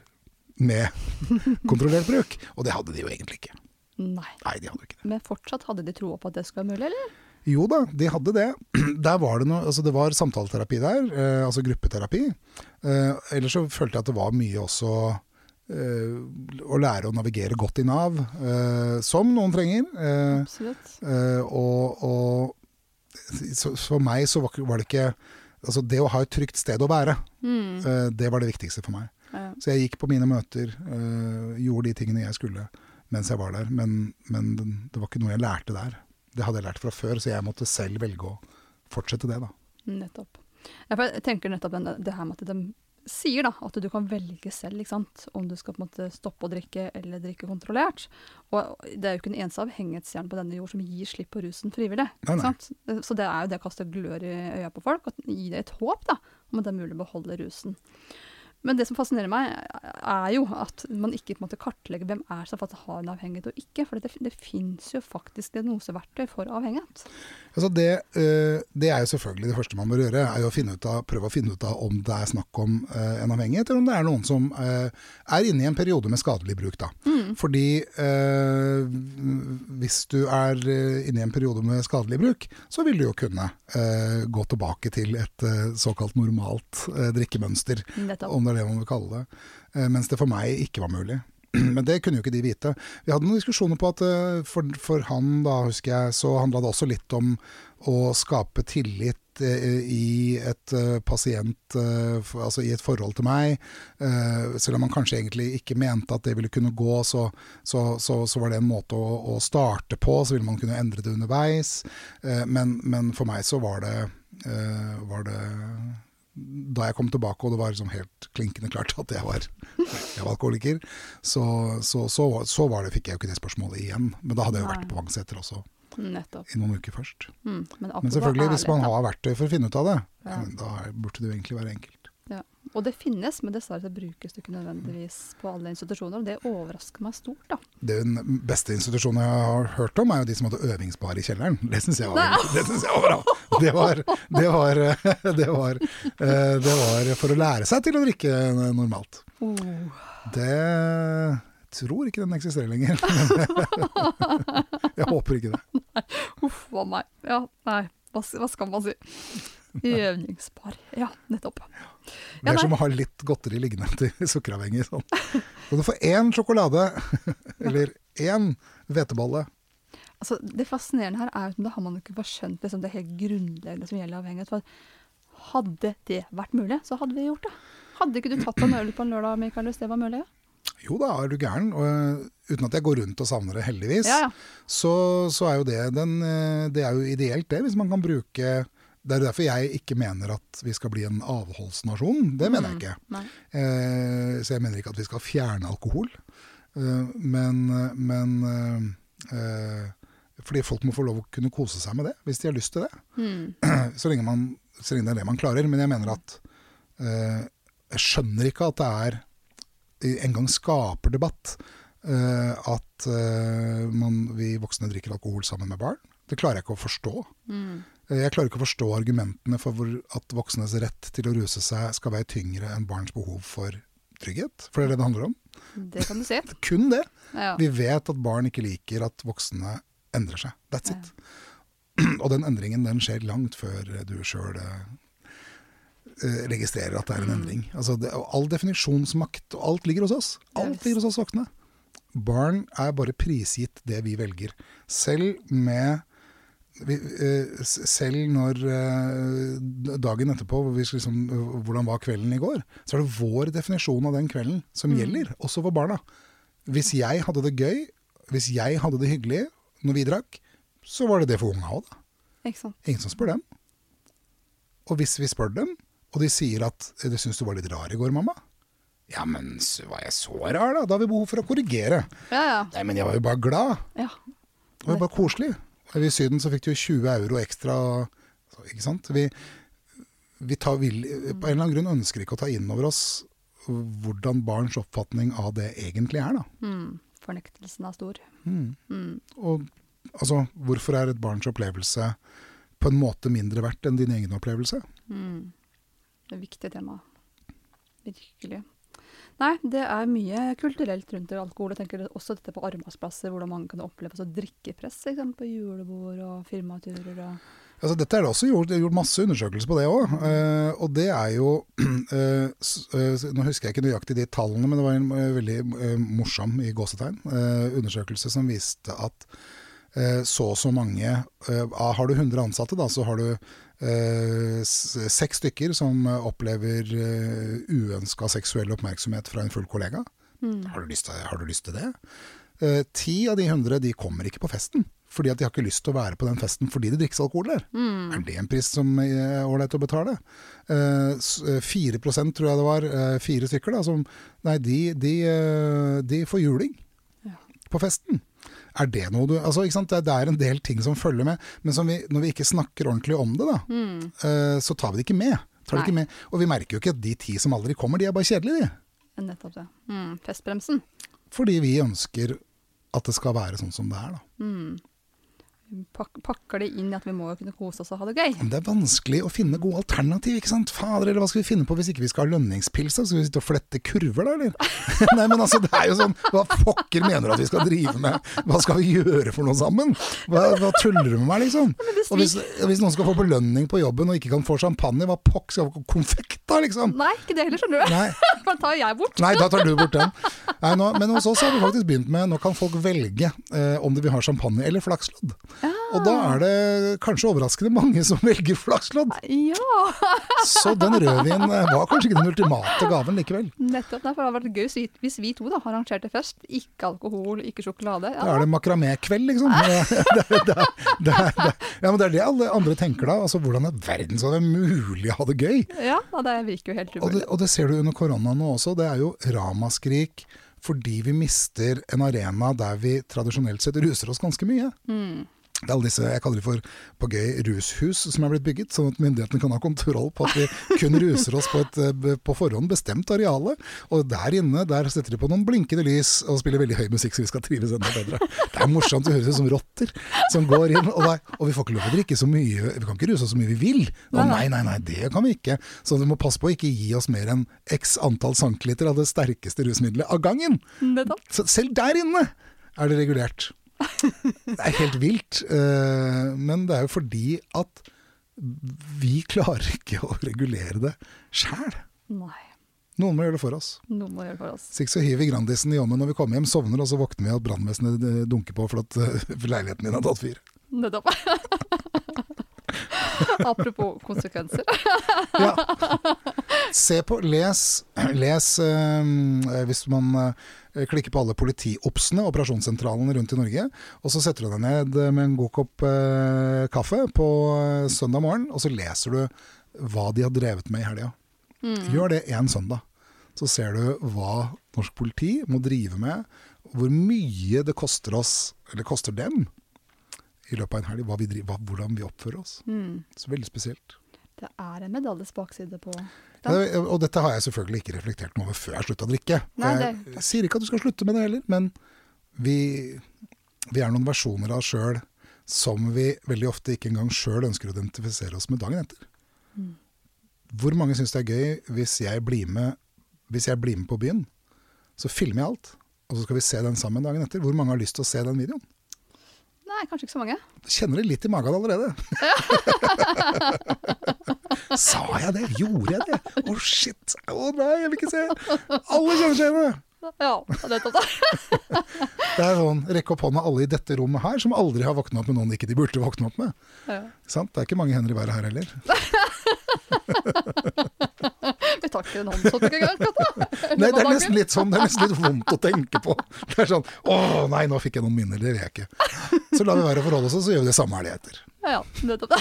med kontrollert bruk. Og det hadde de jo egentlig ikke. Nei. Nei, de hadde ikke det. Men fortsatt hadde de troa på at det skulle være mulig, eller? Jo da, de hadde det. Der var det noe, altså det var samtaleterapi der, eh, altså gruppeterapi. Eh, ellers så følte jeg at det var mye også å lære å navigere godt i Nav, eh, som noen trenger. Eh, Absolutt. Eh, og og så, for meg så var, det ikke Altså det å ha et trygt sted å være, Mm. eh, det var det viktigste for meg. Ja. Så jeg gikk på mine møter, eh, gjorde de tingene jeg skulle mens jeg var der. Men, men det var ikke noe jeg lærte der. Det hadde jeg lært fra før, så jeg måtte selv velge å fortsette det, da. Nettopp. Jeg tenker nettopp det her med at de sier da, at du kan velge selv om du skal måte stoppe å drikke eller drikke kontrollert. Og det er jo ikke en eneste avhengighetsstjernen på denne jord som gir slipp på rusen frivillig. Så det er jo det å kaste glør i øya på folk, og gi det et håp da, om at det er mulig å beholde rusen. Men det som fascinerer meg, er jo at man ikke på en måte kartlegger hvem er som faktisk har en avhengighet og ikke. For det, det fins jo faktisk diagnoseverktøy for avhengighet. Altså det, eh, det er jo selvfølgelig det første man bør gjøre, er jo å av, prøve å finne ut av om det er snakk om eh, en avhengighet, eller om det er noen som eh, er inne i en periode med skadelig bruk. Da. Fordi eh, hvis du er inne i en periode med skadelig bruk, så vil du jo kunne gå tilbake til et såkalt normalt drikkemønster, Nettopp. Det er det man vil kalle det. Eh, mens det for meg ikke var mulig. Men det kunne jo ikke de vite. Vi hadde noen diskusjoner på at eh, for, for han, da husker jeg, så handla det også litt om å skape tillit eh, i et pasient Altså i et forhold til meg. Selv om man kanskje egentlig ikke mente at det ville kunne gå, så, så, så, så var det en måte å, å starte på. Så ville man kunne endre det underveis. Men, men for meg så var det, var det da jeg kom tilbake og det var liksom helt klinkende klart at jeg var, jeg var alkoholiker, så, så, så, så var det, fikk jeg jo ikke det spørsmålet igjen. Men da hadde jeg jo vært på Vangseter også Nettopp. i noen uker først. Mm. Men, Men selvfølgelig, hvis man har verktøy for å finne ut av det, Ja. da burde det jo egentlig være enkelt. Og det finnes, men dessverre det brukes det ikke nødvendigvis på alle institusjoner. Og det overrasker meg stort, da. Den beste institusjonen jeg har hørt om, er jo de som hadde øvingsbar i kjelleren. Det syns jeg, var- bra. Det var, det, var, det, var, eh, det var for å lære seg til å drikke normalt. Oh. Det tror ikke den eksisterer lenger. jeg håper ikke det. Uff a meg. Ja, nei. Hva, hva skal man si? Øvingspar. Ja, nettopp. Det er ja, som å ha litt godteri liggende til sukkeravhengig. Sånn. Så du får én sjokolade, eller én hvetebolle. Altså, det fascinerende her er at da har man ikke fått skjønt liksom, det helt grunnleggende som gjelder avhengighet. For hadde det vært mulig, så hadde vi gjort det. Hadde ikke du tatt en øl på en lørdag, Mikael, hvis det var mulig? Jo da, er du gæren. Og, eh, uten at jeg går rundt og savner det, heldigvis. Ja, ja. Så, så er jo det den, eh, Det er jo ideelt, det, hvis man kan bruke Det er derfor jeg ikke mener at vi skal bli en avholdsnasjon. Det mener jeg ikke. Nei. Eh, så jeg mener ikke at vi skal fjerne alkohol. Eh, men, men eh, eh, fordi folk må få lov å kunne kose seg med det, hvis de har lyst til det. Mm. Så lenge, man, så lenge det er det man klarer. Men jeg mener at eh, Jeg skjønner ikke at det er engang skaper debatt eh, at eh, man, vi voksne drikker alkohol sammen med barn. Det klarer jeg ikke å forstå. Mm. Eh, Jeg klarer ikke å forstå argumentene for at voksnes rett til å ruse seg skal være tyngre enn barns behov for trygghet. For det er det det handler om. Det kan du si. Kun det. Ja. Vi vet at barn ikke liker at voksne endrer seg. That's it. Og den endringen den skjer langt før du sjøl registrerer at det er en endring. Altså det, og all definisjonsmakt og alt ligger hos oss. Alt ligger hos oss voksne. Barn er bare prisgitt det vi velger. Selv med eh, selv når eh, dagen etterpå, vi skal liksom, eh, hvordan var kvelden i går, så er det vår definisjon av den kvelden som gjelder, også for barna. Hvis jeg hadde det gøy, hvis jeg hadde det hyggelig når vi drakk, så var det det for unga òg, da. Ingen som spør dem. Og hvis vi spør dem, og de sier at «Eh, 'det syns du var litt rar i går, mamma', ja, men så var jeg så rar, da? Da har vi behov for å korrigere. Ja, ja. Nei, men jeg var jo bare glad. ja. Det var jo bare koselig. I Syden så fikk du jo 20 euro ekstra. Ikke sant? Vi, vi tar, vil, på en eller annen grunn ønsker ikke å ta inn over oss hvordan barns oppfatning av det egentlig er. da. Mm. Fornektelsen er stor. Mm. Mm. Og altså, hvorfor er et barns opplevelse på en måte mindre verdt enn din egen opplevelse? Mm. Det er et viktig tema. Virkelig. Nei, det er mye kulturelt rundt alkohol. Jeg tenker også dette på arbeidsplasser, hvordan mange kan oppleve så drikkepress ikke på julebord og firmaturer. Og Altså, dette er det også gjort, gjort masse undersøkelser på det òg. og det er jo eh, eh, Nå husker jeg ikke nøyaktig de tallene, men det var en eh, veldig eh, morsom i gåsetegn eh, undersøkelse som viste at eh, så og så mange eh, Har du 100 ansatte, da, så har du eh, seks stykker som eh, opplever uh, uønska seksuell oppmerksomhet fra en full kollega. mm. Har du lyst til, har du lyst til det? Eh, Ti av de hundre de kommer ikke på festen. Fordi at de har ikke lyst til å være på den festen fordi det drikkes alkohol der. Mm. Er det en pris som er ålreit å betale? Fire eh, 4 tror jeg det var, eh, fire stykker, da, som Nei, de, de, eh, de får juling på festen. Er det noe du altså? Det, det er en del ting som følger med, men som vi, når vi ikke snakker ordentlig om det, da, Mm. uh, så tar vi det ikke med. Tar det ikke med. Og vi merker jo ikke at de ti som aldri kommer, de er bare kjedelige, de. Nettopp det. Mm. Festbremsen. Fordi vi ønsker at det skal være sånn som det er, da. Mm. Pakker det inn i at vi må jo kunne kose oss og ha det gøy. Det er vanskelig å finne gode alternativ, ikke sant. Fader, eller hva skal vi finne på hvis ikke vi skal ha lønningspils? da? Skal vi sitte og flette kurver da, eller? Nei, men altså, det er jo sånn, hva pokker mener du at vi skal drive med? Hva skal vi gjøre for noe sammen? Hva, hva tuller du med meg, liksom? Og hvis, hvis noen skal få belønning på jobben og ikke kan få champagne, hva pokk skal vi få konfekt da, liksom? Nei, ikke det heller, skjønner du. Nei, da tar jeg bort. Nei, da tar du bort den. Nei, nå, men hos oss har vi faktisk begynt med Nå kan folk velge eh, om de vil ha champagne eller flakslodd. Og da er det kanskje overraskende mange som velger flakslodd. Ja, Så den rødvinen eh, var kanskje ikke den ultimate gaven likevel. nettopp. Derfor hadde det vært gøy hvis vi- to da arrangerte fest. Ikke alkohol, ikke sjokolade. Da er det makramé-kveld, liksom. Det, det, det, det, det, ja, men det er det alle andre tenker da. Altså, Hvordan i verden skal det mulig å ha det gøy? ja det virker jo helt Og det, og det ser du under korona nå også. Det er jo ramaskrik fordi vi mister en arena der vi tradisjonelt sett ruser oss ganske mye. Mm. Det er alle disse jeg kaller det for på gøy rushus som er blitt bygget, sånn at myndighetene kan ha kontroll på at vi kun ruser oss på et eh, på forhånd bestemt areale. Og der inne der setter de på noen blinkende lys og spiller veldig høy musikk så vi skal trives enda bedre. Det er morsomt, det høres ut som rotter som går inn. Og, der, og vi får ikke lov til å drikke så mye, vi kan ikke ruse oss så mye vi vil. Og nei, nei, nei, det kan vi ikke. Så vi må passe på å ikke gi oss mer enn x antall centiliter av det sterkeste rusmiddelet av gangen. Selv der inne er det regulert. Det er helt vilt, eh, men det er jo fordi at vi klarer ikke å regulere det sjæl. Noen må gjøre det for oss. noen må gjøre det for oss. Sikkert ikke så hiver vi Grandisen i ommen når vi kommer hjem, sovner, og så våkner vi at brannvesenet eh, dunker på for at eh, leiligheten din har tatt fyr. Nettopp. Apropos konsekvenser. Ja. Se på, les, les eh, hvis man eh, klikker på alle politiopsene, operasjonssentralene rundt i Norge, og så setter du deg ned med en god kopp eh, kaffe på søndag morgen, og så leser du hva de har drevet med i helga. Gjør det én søndag. Så ser du hva norsk politi må drive med, hvor mye det koster oss, eller koster dem, i løpet av en helg. Hva vi driver, hva, hvordan vi oppfører oss. Så veldig spesielt. Det er en medaljes bakside på Ja, og dette har jeg selvfølgelig ikke reflektert noe over før jeg slutta å drikke. Nei, jeg sier ikke at du skal slutte med det heller, men vi, vi er noen versjoner av oss sjøl som vi veldig ofte ikke engang sjøl ønsker å identifisere oss med dagen etter. Mm. Hvor mange syns det er gøy hvis jeg blir med, hvis jeg blir med på byen? Så filmer jeg alt, og så skal vi se den sammen dagen etter. Hvor mange har lyst til å se den videoen? Nei, kanskje ikke så mange. Kjenner det litt i magen allerede. Sa jeg det? Gjorde jeg det? Å, shit! Å nei, jeg vil ikke se! Alle kjenner seg igjen i det! Ja, nettopp det. Det er sånn, rekke opp hånda alle i dette rommet her som aldri har våkna opp med noen ikke de burde våkne opp med. Ja. Sant? Det er ikke mange hender i været her heller. Vi tar ikke en håndsått engang. Nei, det er nesten litt sånn, det er nesten litt vondt å tenke på. Det er sånn Å nei, nå fikk jeg noen minner, det vil jeg ikke. Så lar vi være å forholde oss, og så gjør vi det samme helga etter. Ja, nettopp det.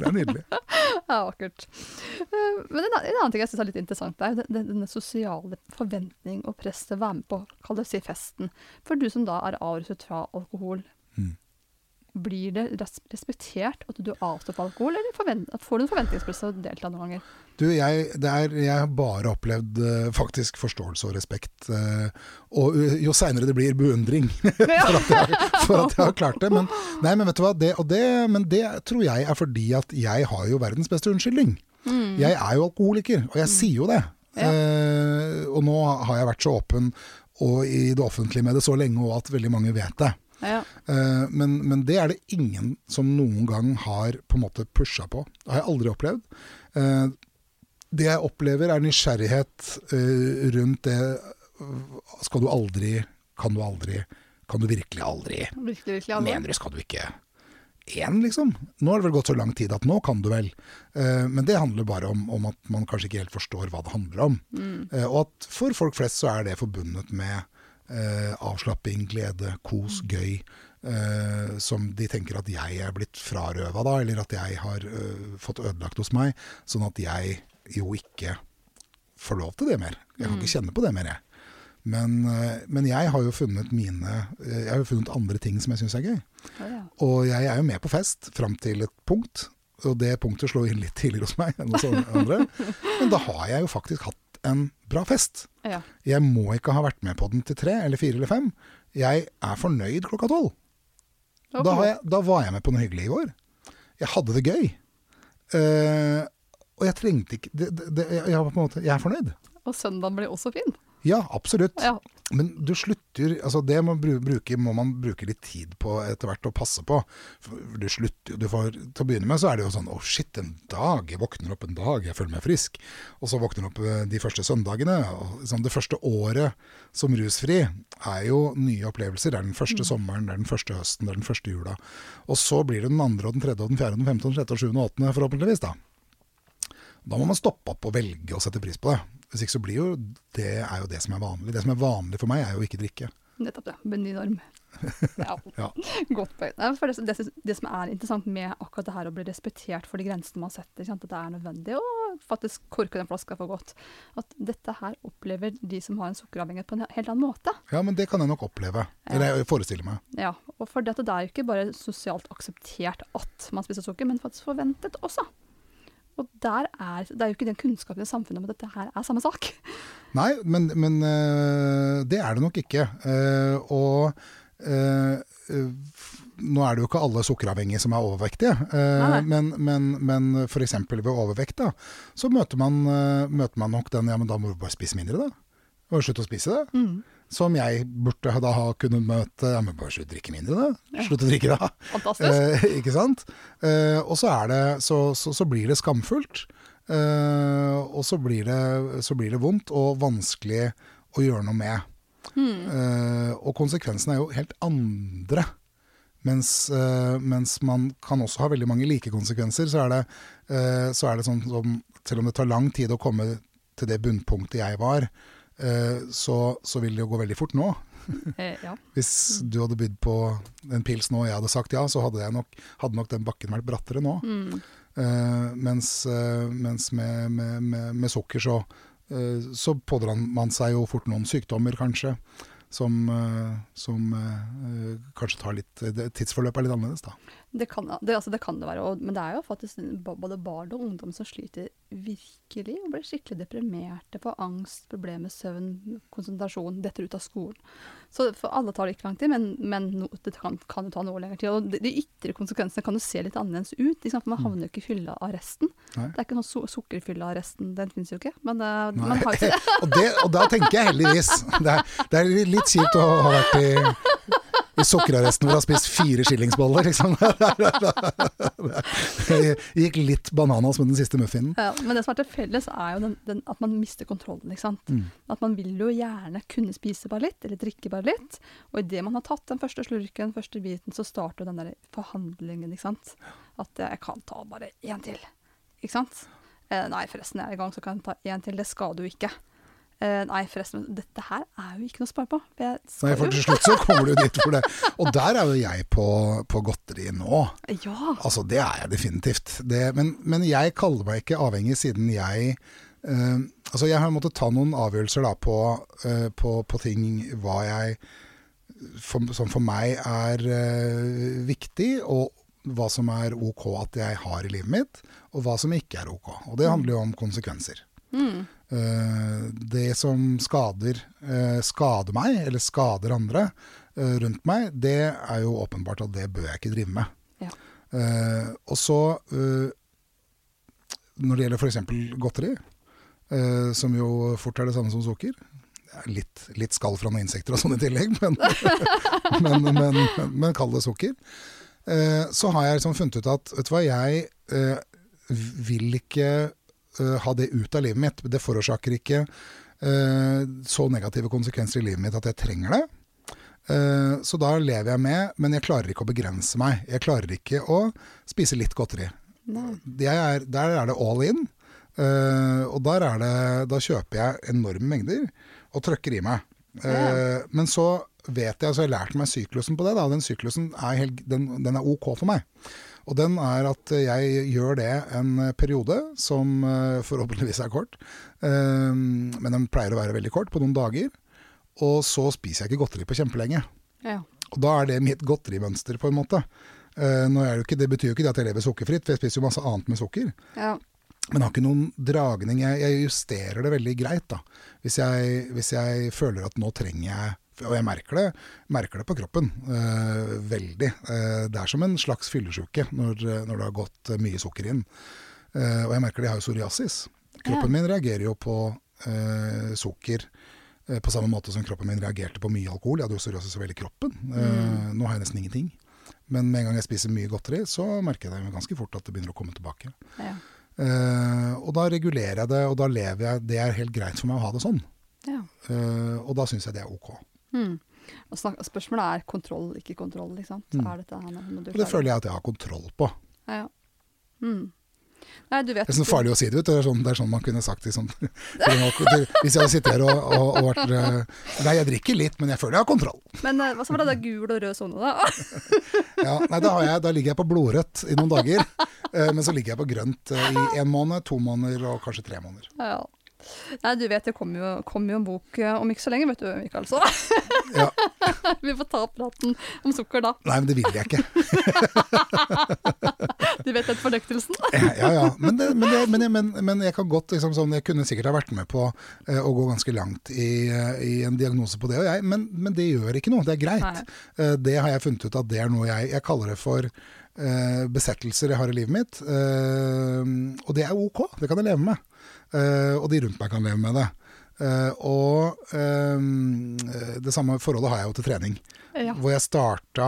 Det er nydelig. Ja, vakkert. Eh, Men en annen, ting jeg syns er litt interessant, det er den- denne sosiale forventning og press til å være med på kall det si festen. For du som da er avruset fra alkohol. Blir det respektert at du avstår fra alkohol, eller får du en forventningspress til å delta noen ganger? Du, jeg, det er, jeg har bare opplevd eh, faktisk forståelse og respekt. eh, og uh, jo seinere det blir, beundring for, at jeg, for at jeg har klart det. Men, nei, men vet du hva, det, og det, men det tror jeg er fordi at jeg har jo verdens beste unnskyldning. Jeg er jo alkoholiker, og jeg sier jo det. Ja. Eh, og nå har jeg vært så åpen og i det offentlige med det så lenge, og at veldig mange vet det. Ja. Uh, men, men det er det ingen som noen gang har på en måte pusha på. Det har jeg aldri opplevd. Uh, det jeg opplever er nysgjerrighet uh, rundt det Skal du aldri, kan du aldri, kan du virkelig aldri? Virkelig, virkelig aldri. Mener du, skal du ikke? Én, liksom? Nå har det vel gått så lang tid at nå kan du vel. Eh, men det handler bare om, om at man kanskje ikke helt forstår hva det handler om. Eh, og at for folk flest så er det forbundet med eh, avslapping, glede, kos, gøy. eh, som de tenker at jeg er blitt frarøva da, eller at jeg har eh, fått ødelagt hos meg. Sånn at jeg jo ikke får lov til det mer. Jeg kan ikke kjenne på det mer, jeg. Men, eh, men jeg har jo funnet mine eh, Jeg har jo funnet andre ting som jeg syns er gøy. Ja, ja. Og jeg er jo med på fest fram til et punkt, og det punktet slår inn litt tidligere hos meg enn hos andre. Men da har jeg jo faktisk hatt en bra fest. Ja. Jeg må ikke ha vært med på den til tre eller fire eller fem. Jeg er fornøyd klokka tolv. Ok. Da, da var jeg med på noe hyggelig i går. Jeg hadde det gøy. Uh, og jeg trengte ikke det, det, det, jeg, jeg, måte, jeg er fornøyd. Og søndagen blir også fin. Ja, absolutt. Ja. Men du slutter altså Det må, bru- bruke, må man bruke litt tid på etter hvert å passe på. Du slutter, du får, til å begynne med så er det jo sånn Å, shit, en dag. Jeg våkner opp en dag, jeg føler meg frisk. Og så våkner du opp eh, de første søndagene. Og liksom det første året som rusfri er jo nye opplevelser. Det er den første sommeren, det er den første høsten, det er den første jula. Og så blir det den andre og den tredje og den fjerde og den femte og den sjette og sjuende og åttende, forhåpentligvis. da. Da må man stoppe opp og velge å sette pris på det. Hvis ikke så blir jo det er jo det som er vanlig. Det som er vanlig for meg, er jo ikke drikke. Nettopp det. Ny norm. Ja. Ja. Godt poeng. Det, det, det som er interessant med akkurat det her å bli respektert for de grensene man setter, sant? at det er nødvendig å faktisk korke den flaska for godt. At dette her opplever de som har en sukkeravhengighet på en helt annen måte. Ja, men det kan jeg nok oppleve. Eller jeg forestiller meg. Ja, og for dette, det er jo ikke bare sosialt akseptert at man spiser sukker, men faktisk forventet også. Og der er, det er jo ikke den kunnskapen i samfunnet om at dette her er samme sak. Nei, men, men øh, det er det nok ikke. Eh, og øh, nå er det jo ikke alle sukkeravhengige som er overvektige, eh, Nei, men, men, men f.eks. ved overvekt, da, så møter man, møter man nok den ja, men da må du bare spise mindre, da. Og slutte å spise det. Mm. Som jeg burde da ha kunnet møte. Ja, men bare slutt å drikke mindre, da. Slutt å drikke, da. Fantastisk. Eh, ikke sant? Eh, og så, er det, så, så, så blir det skamfullt. Eh, og så blir, det, så blir det vondt og vanskelig å gjøre noe med. Eh, og konsekvensene er jo helt andre. Mens, eh, mens man kan også ha veldig mange like konsekvenser, så er det, eh, så er det sånn som Selv om det tar lang tid å komme til det bunnpunktet jeg var, så, så vil det jo gå veldig fort nå. Eh, ja. Hvis du hadde bydd på en pils nå og jeg hadde sagt ja, så hadde, jeg nok, hadde nok den bakken vært brattere nå. Mm. Uh, mens uh, mens med, med, med, med sukker så, uh, så pådrar man seg jo fort noen sykdommer, kanskje. Som, eh, som eh, kanskje tar litt Tidsforløpet er litt annerledes, da. Det kan, det, altså det kan det være, og, men det er jo faktisk både barn og ungdom som sliter virkelig og blir skikkelig deprimerte, får angst, problemer med søvn, konsentrasjon, detter ut av skolen. Så for alle tar det ikke lang tid, men, men no, det kan, kan jo ta noe lengre tid. Og de, de ytre konsekvensene kan jo se litt annerledes ut, Liksom, for man havner jo ikke i fyllearresten. Det er ikke noe su sukkerfyllearresten, den finnes jo ikke. Men det, man har jo ikke det. og, det, og da tenker jeg heldigvis Det er, det er litt kjipt å ha vært i, i sukkerarresten hvor du har spist fire skillingsboller, liksom. Det gikk litt bananas med den siste muffinen. Ja, men det som er til felles, er jo den, den, at man mister kontrollen. ikke sant? Mm. At man vil jo gjerne kunne spise bare litt, eller drikke bare litt. Og idet man har tatt den første slurken, den første biten, så starter den der forhandlingen. ikke sant? At jeg kan ta bare én til. Ikke sant? Eh, nei, forresten, jeg er i gang, så kan jeg ta én til. Det skal du ikke. Eh, nei, forresten, dette her er jo ikke noe å spare på. Jeg Nei, for til slutt så kommer du dit hvor det Og der er jo jeg på, på godteri nå. Ja. Altså, det er jeg definitivt. Det, men, men jeg kaller meg ikke avhengig siden jeg uh, Altså, jeg har måttet ta noen avgjørelser da på, uh, på, på ting hva jeg for, Som for meg er viktig, og hva som er ok at jeg har i livet mitt, og hva som ikke er ok. Og det handler jo om konsekvenser. Mm. Eh, det som skader, eh, skader meg, eller skader andre eh, rundt meg, det er jo åpenbart at det bør jeg ikke drive med. Ja. Og så, når det gjelder f.eks. godteri, som jo fort er det samme som sukker er Litt, litt skall fra noen insekter og sånn i tillegg, men, men, men, men, men kall det sukker. Eh, så har jeg liksom funnet ut at vet du hva, jeg eh, vil ikke eh, ha det ut av livet mitt. Det forårsaker ikke uh, så negative konsekvenser i livet mitt at jeg trenger det. Uh, så da lever jeg med, men jeg klarer ikke å begrense meg. Jeg klarer ikke å spise litt godteri. Er, der er det all in. og der er det, da kjøper jeg enorme mengder og trøkker i meg. Ja. Men så vet jeg, så jeg har lært meg syklusen på det. Da. Den syklusen er, helt, den, den er ok for meg. Og den er at jeg gjør det en periode som eh, forhåpentligvis er kort. Eh, men den pleier å være veldig kort, på noen dager. Og så spiser jeg ikke godteri på kjempelenge. Ja. Og da er det mitt godterimønster, på en måte. Eh, er det, ikke, det betyr jo ikke at jeg lever sukkerfritt, for jeg spiser jo masse annet med sukker. ja. Men har ikke noen dragning. Jeg, jeg justerer det veldig greit, da. Hvis jeg, hvis jeg føler at nå trenger jeg Og jeg merker det, merker det på kroppen. eh, veldig. Eh, det er som en slags fyllesyke når, når det har gått eh, mye sukker inn. Eh, og jeg merker det, jeg har jo psoriasis. Kroppen min reagerer jo på eh, sukker eh, på samme måte som kroppen min reagerte på mye alkohol. Jeg hadde jo psoriasis over hele kroppen. Eh, nå har jeg nesten ingenting. Men med en gang jeg spiser mye godteri, så merker jeg det ganske fort at det begynner å komme tilbake. ja. Eh, og da regulerer jeg det, og da lever jeg Det er helt greit for meg å ha det sånn. ja. Eh, og da syns jeg det er ok. Mm. Og snak, spørsmålet er kontroll, ikke kontroll. ikke sant? Mm. Er dette her noe du det føler jeg at jeg har kontroll på. Ja, ja. Mm. Nei, du vet Det er sånn farlig å si det, vet du. Det er sånn, det er sånn man kunne sagt liksom, en alko- til, Hvis jeg hadde sittet her og, og, og vært eh, Nei, jeg drikker litt, men jeg føler jeg har kontroll. Men eh, hva så var det da gul og rød sone, da? Ja, nei, da, har jeg, da ligger jeg på blodrødt i noen dager. eh, men så ligger jeg på grønt i én måned, to måneder og kanskje tre måneder. ja. Nei, du vet det kommer jo, kom jo en bok eh, om ikke så lenge, vet du, Mikael. Så Ja. vi får ta praten om sukker da. Nei, men det vil jeg ikke. Du vet den fornektelsen? Ja, ja. Men, det, men, det, men, jeg, men, jeg kan godt liksom, sånn, Jeg kunne sikkert ha vært med på eh, å gå ganske langt i, eh, i en diagnose på det, og jeg, men, men det gjør ikke noe. Det er greit. Eh, det har jeg funnet ut at det er noe jeg Jeg kaller det for eh, besettelser jeg har i livet mitt. Og det er ok. Det kan jeg leve med. Eh, og de rundt meg kan leve med det. Eh, og eh, det samme forholdet har jeg jo til trening. Ja. Hvor jeg starta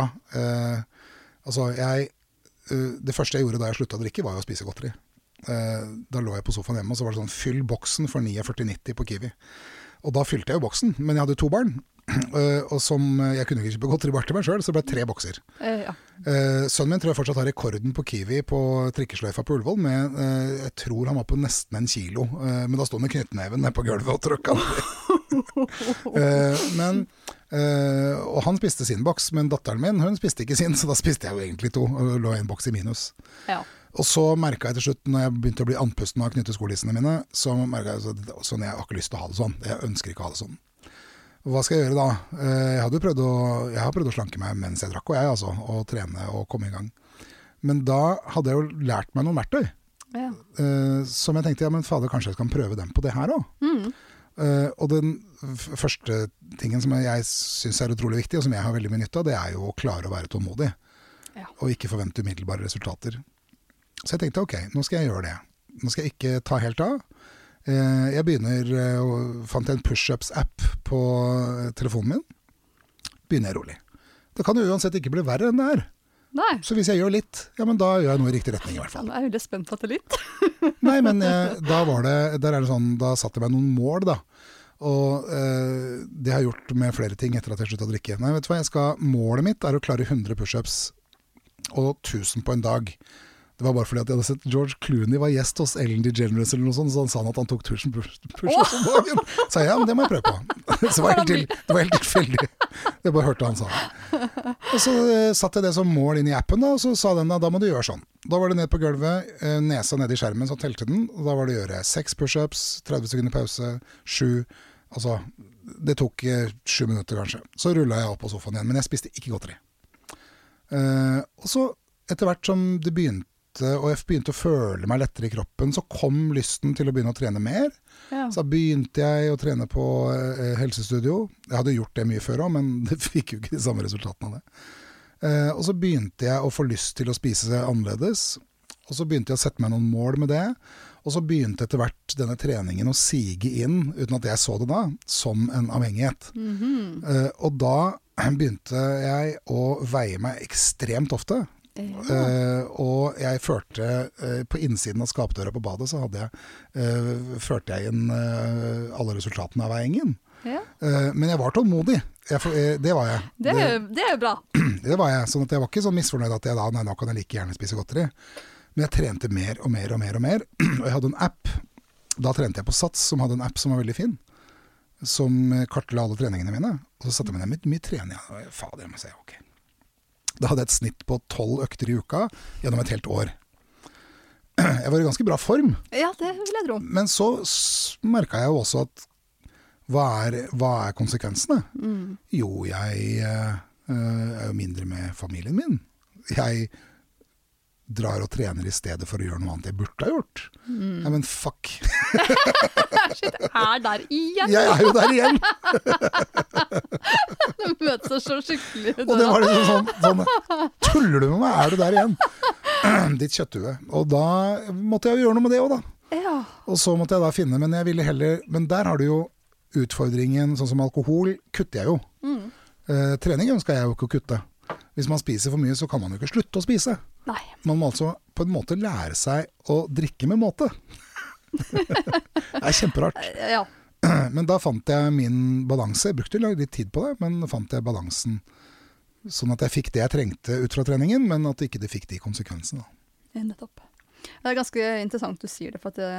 Altså, jeg Det første jeg gjorde da jeg slutta å drikke, var jo å spise godteri. Da lå jeg på sofaen hjemme, og så var det sånn Fyll boksen for 49,90 på Kiwi. Og da fylte jeg jo boksen, men jeg hadde to barn. Eh, og som eh, jeg kunne ikke kjøpe godteri til meg sjøl, så det ble tre bokser. Eh, ja. Eh, sønnen min tror jeg fortsatt har rekorden på Kiwi på trikkesløyfa på Ullevål. Med, eh, jeg tror han var på nesten en kilo, eh, men da sto han med knyttneven nede på gulvet og tråkka. Eh, men eh, Og han spiste sin boks, men datteren min hun spiste ikke sin, så da spiste jeg jo egentlig to. Og lå en boks i minus. ja. Og så merka jeg til slutt, når jeg begynte å bli andpusten av knytteskolissene mine, så merka jeg at sånn, jeg har ikke lyst til å ha det sånn. Jeg ønsker ikke å ha det sånn. Hva skal jeg gjøre da? Eh, Jeg, hadde prøvd å, jeg har prøvd å slanke meg mens jeg drakk, og jeg altså. Og trene og komme i gang. Men da hadde jeg jo lært meg noen verktøy. ja. eh, som jeg tenkte ja, men fader, kanskje jeg kan prøve dem på det her òg. Mm. og den første tingen som jeg syns er utrolig viktig, og som jeg har veldig mye nytte av, det er jo å klare å være tålmodig. Ja. Og ikke forvente umiddelbare resultater. Så jeg tenkte ok, nå skal jeg gjøre det. Nå skal jeg ikke ta helt av. Eh, Jeg begynner eh, og fant jeg en pushups-app på eh, telefonen min. Begynner jeg rolig. Det kan jo uansett ikke bli verre enn det er. Nei. Så hvis jeg gjør litt, ja, men da gjør jeg noe i riktig retning i hvert Ja, fall. Da er jeg veldig spent på dette litt. Nei, men jeg, da var det, der er det sånn, da satte jeg meg noen mål, da. Og eh, det har jeg gjort med flere ting etter at jeg slutta å drikke. Nei, vet du hva, jeg skal, Målet mitt er å klare 100 pushups og 1000 på en dag. Det var bare fordi at jeg hadde sett George Clooney var gjest hos Ellen DeGeneres eller noe sånt, så han sa han at han tok Tusen push- pushups om dagen. Så jeg, ja, men det må jeg prøve på. Så det var til, det var helt tilfeldig. Jeg bare hørte han sa det. Og så eh, satte jeg det som mål inn i appen, da, og så sa den da, da må du gjøre sånn. Da var det ned på gulvet, eh, nesa ned i skjermen, så telte den. Og da var det å gjøre seks pushups, 30 sekunder pause, sju Altså, det tok eh, sju minutter kanskje. Så rulla jeg opp på sofaen igjen, men jeg spiste ikke godteri. Eh, og så, etter hvert som det begynte, og jeg begynte å føle meg lettere i kroppen, så kom lysten til å begynne å trene mer. Ja. Så da begynte jeg å trene på eh, helsestudio. Jeg hadde gjort det mye før òg, men det fikk jo ikke de samme resultatene av det. Eh, og så begynte jeg å få lyst til å spise annerledes. Og så begynte jeg å sette meg noen mål med det. Og så begynte etter hvert denne treningen å sige inn, uten at jeg så det da, som en avhengighet. Mhm. Eh, og da begynte jeg å veie meg ekstremt ofte. Ja. Eh, og jeg førte uh, På innsiden av skapdøra på badet så jeg, uh, førte jeg inn alle resultatene av veiingen. ja. Men jeg var tålmodig. Jeg, det var jeg. Det, det, det er jo bra. Det var jeg. Sånn at jeg var ikke sånn misfornøyd at jeg da nei, nå kan jeg like gjerne spise godteri. Men jeg trente mer og mer og mer og mer. Og jeg hadde en app. Da trente jeg på Sats, som hadde en app som var veldig fin. Som kartla alle treningene mine. Og så satte jeg meg ned med mye trening. Og Fader, jeg må si, ok. Da hadde jeg et snitt på tolv økter i uka gjennom et helt år. Jeg var i ganske bra form. Ja, det vil jeg tro. Men så merka jeg jo også at hva er, hva er konsekvensene? Mm. Jo, jeg eh, er jo mindre med familien min. Jeg drar og trener i stedet for å gjøre noe annet jeg burde ha gjort. Mm. Nei, men fuck. Shit, er der igjen! Jeg er jo der igjen! Møtes seg så skikkelig Og det var liksom sånn, sånn Tuller du med meg? Er du der igjen? Ditt kjøtthue. Og da måtte jeg jo gjøre noe med det òg, da. Ja. Og så måtte jeg da finne, men jeg ville heller Men der har du jo utfordringen, sånn som alkohol, kutter jeg jo. Mm. Eh, trening ønska jeg jo ikke å kutte. Hvis man spiser for mye, så kan man jo ikke slutte å spise. Nei. Man må altså på en måte lære seg å drikke med måte. det er kjemperart. Ja. Men da fant jeg min balanse. Jeg brukte litt tid på det, men fant jeg balansen sånn at jeg fikk det jeg trengte ut fra treningen, men at ikke det fikk de konsekvensene. Nettopp. Det er ganske interessant du sier det, for at det,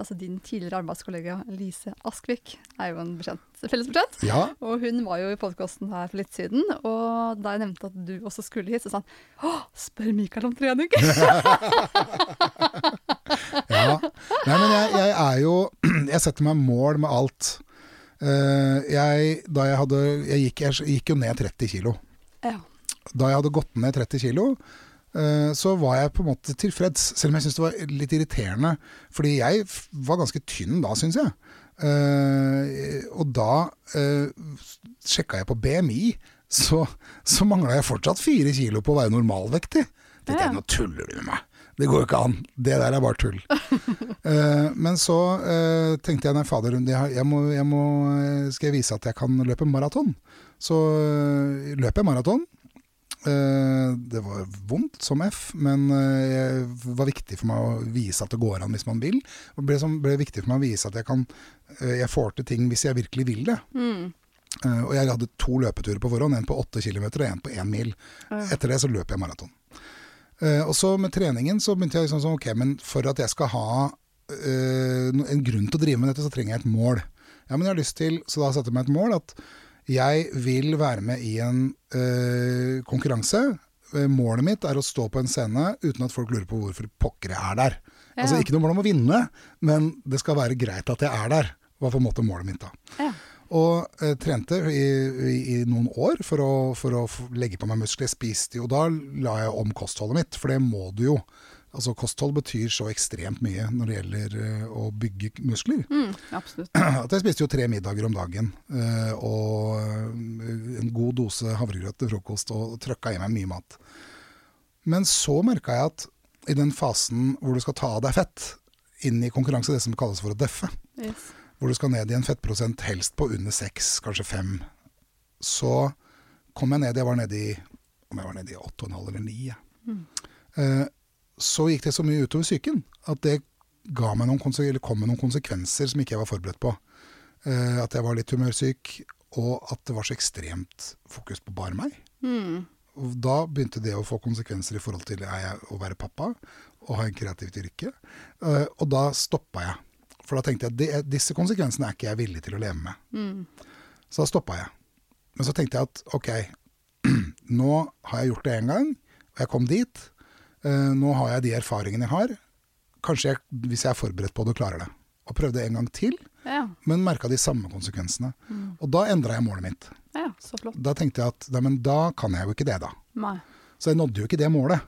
altså, din tidligere arbeidskollega Lise Askvik er jo en fellesbetjent. Ja, Og hun var jo i podkasten her for litt siden, og da jeg nevnte at du også skulle hit, så sa han Å, spør Mikael om trening! ja. Nei, men jeg, jeg er jo Jeg setter meg mål med alt. Eh, jeg, da jeg hadde Jeg gikk, jeg gikk jo ned 30 kilo. ja. Da jeg hadde gått ned 30 kilo, eh, så var jeg på en måte tilfreds. Selv om jeg syntes det var litt irriterende. Fordi jeg var ganske tynn da, syns jeg. Eh, og da uh, sjekka jeg på BMI, så, så mangla jeg fortsatt fire kilo på å være normalvektig. Tenkte er jeg, nå tuller du med meg. Det går jo ikke an. Det der er bare tull. uh, men så uh, tenkte jeg nei, fader, jeg, må, jeg må, eh, skal jeg vise at jeg kan løpe maraton? Så uh, løp jeg maraton. Eh, det var vondt som F, men eh, det var viktig for meg å vise at det går an hvis man vil. Det ble, som, ble viktig for meg å vise at jeg, kan, eh, jeg får til ting hvis jeg virkelig vil det. Mm. Eh, og jeg hadde to løpeturer på forhånd, en på åtte kilometer og en på én mil. Ja. Etter det så løp jeg maraton. Eh, og så med treningen så begynte jeg liksom sånn, ok, men for at jeg skal ha eh, en grunn til å drive med dette, så trenger jeg et mål. Ja, men jeg har lyst til, så da satte jeg meg et mål at jeg vil være med i en øh, konkurranse. Eh, Målet mitt er å stå på en scene uten at folk lurer på hvorfor pokker jeg er der. Ja. Altså Ikke noe mål om å vinne, men det skal være greit at jeg er der. var på en måte målet mitt da. Ja. Og eh, trente i, i, i noen år for å, for å legge på meg muskler. Spiste jo, da la jeg om kostholdet mitt, for det må du jo. Altså Kosthold betyr så ekstremt mye når det gjelder eh, å bygge muskler. Mm, absolutt. At jeg spiste jo tre middager om dagen. eh, og eh, en god dose havregrøt til frokost, og trøkka i meg mye mat. Men så merka jeg at i den fasen hvor du skal ta av deg fett, inn i konkurranse, det som kalles for å deffe, Yes. hvor du skal ned i en fettprosent helst på under seks, kanskje fem, så kom jeg ned Jeg var nede i om jeg var nede i åtte og en halv eller ni. Mm. Eh, så gikk det så mye utover psyken at det kom med noen konsekvenser som ikke jeg var forberedt på. Uh, at jeg var litt humørsyk, og at det var så ekstremt fokus på bare meg. Mm. Og da begynte det å få konsekvenser i forhold til er jeg, å være pappa og ha en kreativt yrke. Uh, og da stoppa jeg. For da tenkte jeg at disse konsekvensene er ikke jeg villig til å leve med. Mm. Så da stoppa jeg. Men så tenkte jeg at ok, nå har jeg gjort det én gang, og jeg kom dit. Eh, nå har jeg de erfaringene jeg har. Kanskje jeg, hvis jeg er forberedt på det, klarer det. Og prøvde en gang til, Ja. men merka de samme konsekvensene. Og da endra jeg målet mitt. ja, så flott. Da tenkte jeg at nei, men da kan jeg jo ikke det, da. Nei. Så jeg nådde jo ikke det målet.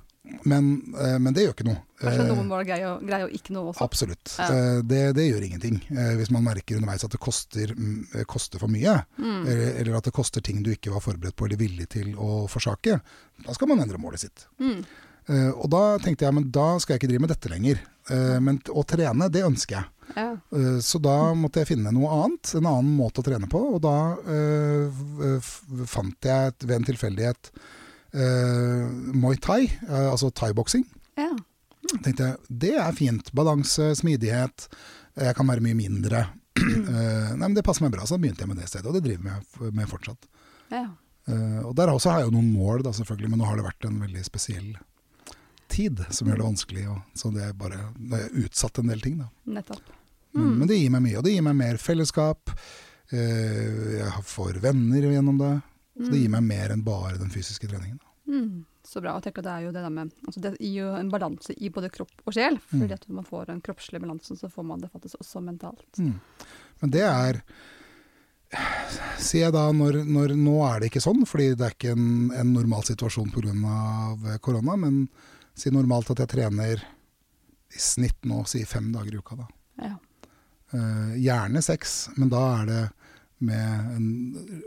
Men, eh, men det gjør ikke noe. Kanskje noen må greie å, greie å ikke noe også. Absolutt. Ja. Eh, Det, det gjør ingenting. Hvis man merker underveis at det koster, mm, koster for mye, Mm. eller, eller at det koster ting du ikke var forberedt på eller villig til å forsake, da skal man endre målet sitt. Mm. Eh, Og da tenkte jeg men da skal jeg ikke drive med dette lenger. Eh, Men å trene, det ønsker jeg. Ja. Eh, Så da måtte jeg finne noe annet, en annen måte å trene på. Og da f- fant jeg ved en tilfeldighet eh, Muay Thai, altså thaiboksing. ja. tenkte jeg, det er fint. Balanse, smidighet. Jeg kan være mye mindre. Eh, nei, men Det passer meg bra, så da begynte jeg med det stedet. Og det driver jeg med fortsatt. ja. Og der også har jeg jo noen mål, da selvfølgelig, men nå har det vært en veldig spesiell tid som gjør det vanskelig. Og, så det er bare det er utsatt en del ting, da. Nettopp. Men, men det gir meg mye, og det gir meg mer fellesskap. Eh, jeg får venner gjennom det. Så det gir meg mer enn bare den fysiske treningen. Mm. Så bra. Og det er jo det der med altså Det gir jo en balanse i både kropp og sjel. Mm. At når man får en kroppslig balansen, så får man det faktisk også mentalt. Mm. Men det er jeg da, når, når Nå er det ikke sånn, fordi det er ikke en, en normal situasjon pga. korona. Men si normalt at jeg trener i snitt nå, si fem dager i uka. da. Ja. Uh, gjerne seks, men da er det med en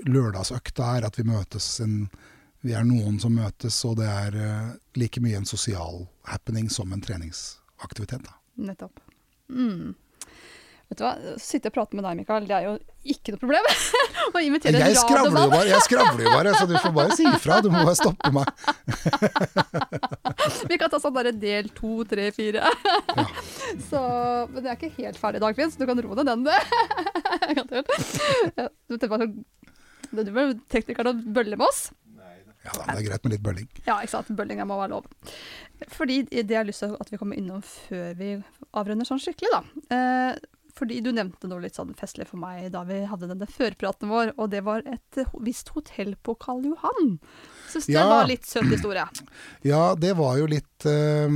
lørdagsøkt der at vi møtes en Vi er noen som møtes, og det er uh, like mye en sosial happening som en treningsaktivitet. da. Nettopp. Mm. Vet du hva, sitte og prate med deg, Mikael, det er jo ikke noe problem. Å invitere Jeg skravler jo bare, jeg skravler jo bare, så du får bare si ifra. Du må bare stoppe meg. Vi kan ta sånn der del to, tre, fire. Så, men det er ikke helt ferdig, i Dagfinn, så du kan roe ned den. Du tenker du er teknikeren og bøller med oss. Ja da, det er greit med litt bølling. Ja, ikke sant. Bøllinga må være lov. Fordi det jeg har lyst til at vi kommer innom før vi avrunder sånn skikkelig, da. Fordi du nevnte noe litt sånn festlig for meg da vi hadde denne førpraten vår, og det var et visst hotell på Karl Johan. Syns det Ja. var litt søt historie. Ja, det var jo litt øh,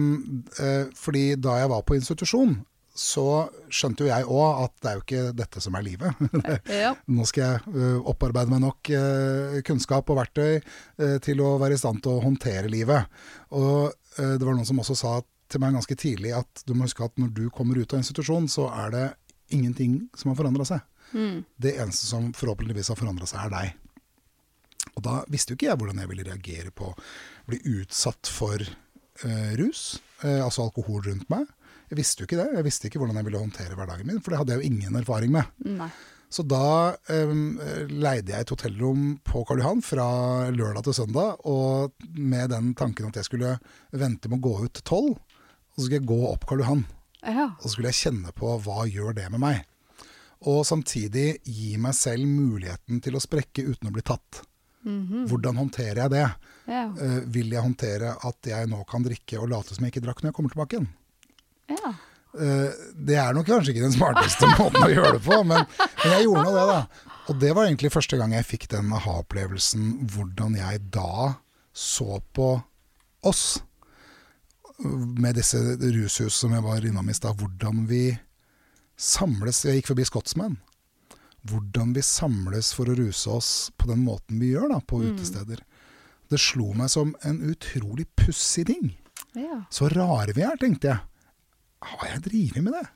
øh, Fordi da jeg var på institusjon, så skjønte jo jeg òg at det er jo ikke dette som er livet. Ja. Nå skal jeg eh, opparbeide meg nok eh, kunnskap og verktøy til å være i stand til å håndtere livet. Og det var noen som også sa til meg ganske tidlig at du må huske at når du kommer ut av institusjon, så er det ingenting som har forandra seg. Mm. Det eneste som forhåpentligvis har forandra seg, er deg. Og da visste jo ikke jeg hvordan jeg ville reagere på å bli utsatt for eh, rus, eh, altså alkohol rundt meg. Jeg visste jo ikke det. Jeg visste ikke hvordan jeg ville håndtere hverdagen min, for det hadde jeg jo ingen erfaring med. Nei. Så da eh, leide jeg et hotellrom på Karl Johan fra lørdag til søndag, og med den tanken at jeg skulle vente med å gå ut tolv, og så skulle jeg gå opp Karl Johan. Ja. Og så skulle jeg kjenne på hva gjør det med meg. Og samtidig gi meg selv muligheten til å sprekke uten å bli tatt. Hvordan håndterer jeg det? Ja. Uh, vil jeg håndtere at jeg nå kan drikke og late som jeg ikke drakk når jeg kommer tilbake igjen? ja. Uh, det er nok kanskje ikke den smarteste måten å gjøre det på, men, men jeg gjorde nå det, da. Og det var egentlig første gang jeg fikk den aha-opplevelsen, hvordan jeg da så på oss. Med disse rushus som jeg var innom i stad. Hvordan vi samles Jeg gikk forbi Scotsman. Hvordan vi samles for å ruse oss på den måten vi gjør da, på utesteder. Det slo meg som en utrolig pussig ting. ja. Så rare vi er, tenkte jeg. Har jeg drevet med det?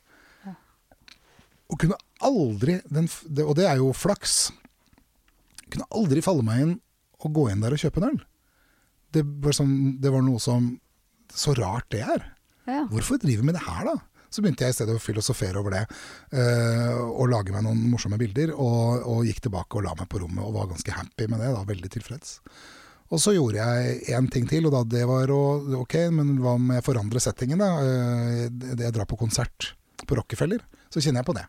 Og kunne aldri den, det, Og det er jo flaks. Kunne aldri falle meg inn å gå inn der og kjøpe en øl. Det var, som, det var noe som Så rart det er. ja. Hvorfor driver vi med det her, da? Så begynte jeg i stedet å filosofere over det, eh, og lage meg noen morsomme bilder. Og, og gikk tilbake og la meg på rommet og var ganske happy med det. da, Veldig tilfreds. Og så gjorde jeg én ting til, og da det var å Ok, men hva med å forandre settingen, da? Eh, det jeg drar på konsert på Rockefeller, så kjenner jeg på det.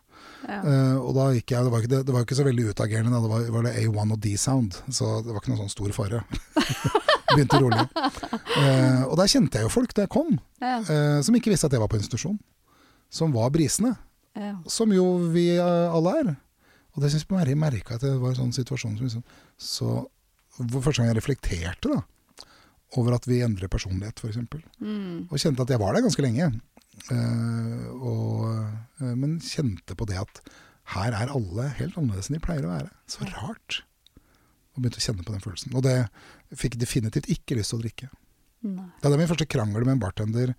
Ja. Eh, og da gikk jeg, det var, ikke, det, det var ikke så veldig utagerende, da. det var, var det A1 og D-sound, så det var ikke noen sånn stor fare. Begynte rolig. Uh, og der kjente jeg jo folk da jeg kom, Ja. eh, som ikke visste at jeg var på institusjon. Som var brisende, Ja. som jo vi alle er. Og det syns jeg merka at det var en sånn situasjon som liksom Så for første gang jeg reflekterte da over at vi endrer personlighet, f.eks. Mm. Og kjente at jeg var der ganske lenge. Eh, og, eh, men kjente på det at her er alle helt annerledes enn de pleier å være. Så rart. Og begynte å kjenne på den følelsen. Og det fikk definitivt ikke lyst til å drikke. Nei. Det er min første krangel med en bartender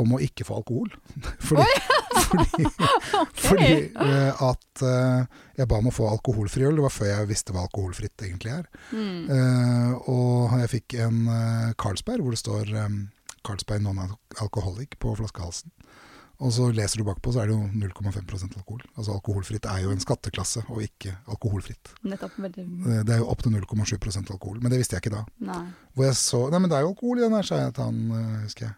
om å ikke få alkohol. fordi fordi, fordi uh, at uh, jeg ba om å få alkoholfri øl. Det var før jeg visste hva alkoholfritt egentlig er. Mm. Uh, og jeg fikk en Carlsberg hvor det står um, Carlsberg non-alcoholic på flaskehalsen. Og så leser du bakpå, så er det jo 0,5% alkohol. Altså Alkoholfritt er jo en skatteklasse, og ikke alkoholfritt. Nettopp. Veldig Eh, Det er jo opp til 0,7% alkohol, men det visste jeg ikke da. Nei. Hvor jeg så Nei, men det er jo alkohol i den her, sa jeg til han, eh, husker jeg.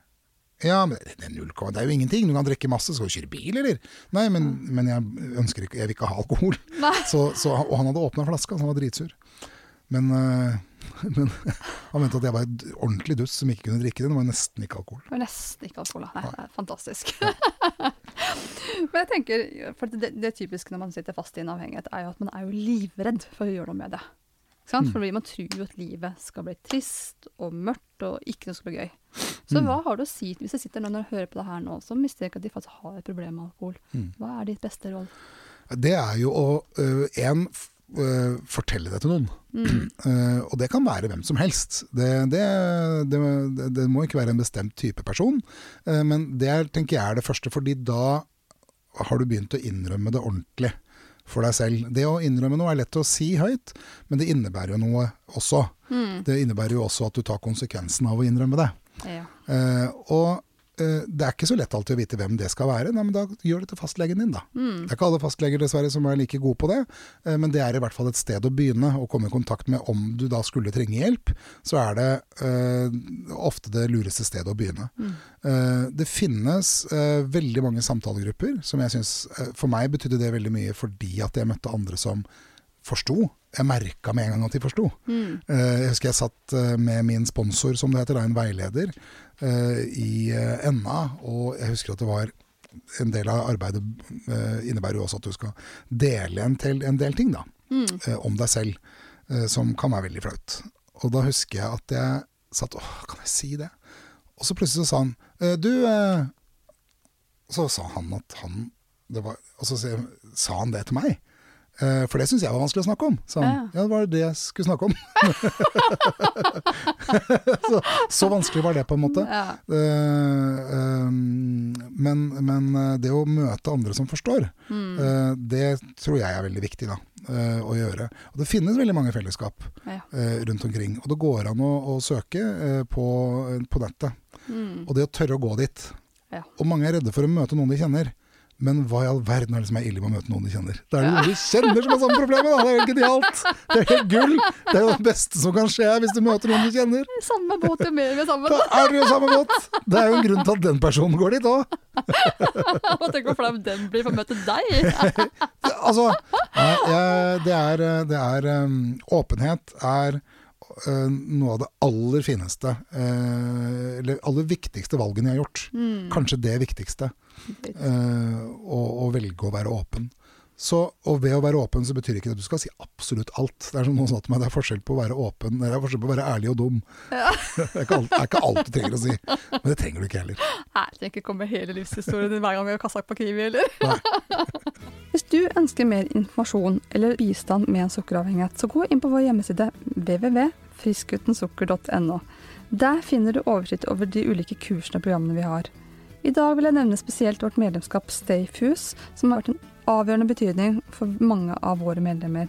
Ja, men det, det, er 0, det er jo ingenting. Du kan drikke masse. Skal du kjøre bil, eller? Nei, men, men jeg ønsker ikke Jeg vil ikke ha alkohol. Så, så, og han hadde åpna flaska, så han var dritsur. Men, eh, men han mente at jeg var et ordentlig dust som ikke kunne drikke den. Det var nesten ikke alkohol. Det var nesten ikke alkohol. Nei, det er fantastisk. Men jeg tenker, for det, det typiske når man sitter fast i en avhengighet, er jo at man er jo livredd for å gjøre noe med det. Ikke sant? Fordi man tror jo at livet skal bli trist og mørkt og ikke noe skal bli gøy. Så hva har du å si hvis jeg sitter nå og hører på det her nå, som mistenker at de faktisk har et problem med alkohol? Hva er ditt beste råd? Det er jo å én fortelle det til noen. Eh, og det kan være hvem som helst. Det, det, det, det, må ikke være en bestemt type person. Uh, men det er, tenker jeg er det første, fordi da har du begynt å innrømme det ordentlig for deg selv. Det å innrømme noe er lett å si høyt, men det innebærer jo noe også. Det innebærer jo også at du tar konsekvensen av å innrømme det. Ja. Og det er ikke så lett alltid å vite hvem det skal være. Nei, men da gjør det til fastlegen din, da. Det er ikke alle fastleger dessverre som er like gode på det, eh, men det er i hvert fall et sted å begynne å komme i kontakt med om du da skulle trenge hjelp. Så er det eh, ofte det lureste stedet å begynne. Eh, det finnes eh, veldig mange samtalegrupper som jeg syns For meg betydde det veldig mye fordi at jeg møtte andre som forsto. Jeg merka med en gang at de forsto. Mm. jeg husker jeg satt eh, med min sponsor, som det heter, da, en veileder, eh, i eh, NA, og jeg husker at det var en del av arbeidet eh, innebærer jo også at du skal dele en, til, en del ting da, Mm. om deg selv, eh, som kan være veldig flaut. Og da husker jeg at jeg satt åh, kan jeg si det? Og så plutselig så sa han eh, du eh, Så sa han at han det var, Og så sa sa han det til meg. Eh, for det syns jeg var vanskelig å snakke om. Sa han. Ja, det var det jeg skulle snakke om. så, så vanskelig var det, på en måte. Ja. Uh, um, men, men eh, det å møte andre som forstår, eh, det tror jeg er veldig viktig da, uh, å gjøre. Og det finnes veldig mange fellesskap Ja. rundt omkring. Og det går an å, å søke på, på nettet. Og det å tørre å gå dit. Ja. Og mange er redde for å møte noen de kjenner. Men hva i all verden er det som er ille med å møte noen du kjenner? Det er noen du kjenner som har samme problemet! Da. Det er jo genialt! Det er helt gull! Det er jo det beste som kan skje hvis du møter noen du kjenner. Samme båt, jo mer vi er sammen. Da er du jo samme båt! Det er jo en grunn til at den personen går dit òg. Tenk hvor flau den blir for å møte deg. Altså, det er, det er um, Åpenhet er uh, noe av det aller fineste, uh, eller aller viktigste valgene jeg har gjort. Kanskje det viktigste. Uh, og, å velge å være åpen. Så, og ved å være åpen så betyr ikke det at du skal si absolutt alt. Det er som noen sa til meg, det er forskjell på å være åpen, det er forskjell på å være ærlig og dum. det er alt, det er ikke alt du trenger å si. Men det trenger du ikke heller. Nei, jeg trenger ikke komme med hele livshistorien din hver gang vi har kassak på Kiwi, heller. Nei. Hvis du ønsker mer informasjon eller bistand med en sukkeravhengighet, så gå inn på vår hjemmeside www.friskutensukker.no. Der finner du oversikt over de ulike kursene og programmene vi har. I dag vil jeg nevne spesielt vårt medlemskap Stayfuse, som har vært en avgjørende betydning for mange av våre medlemmer.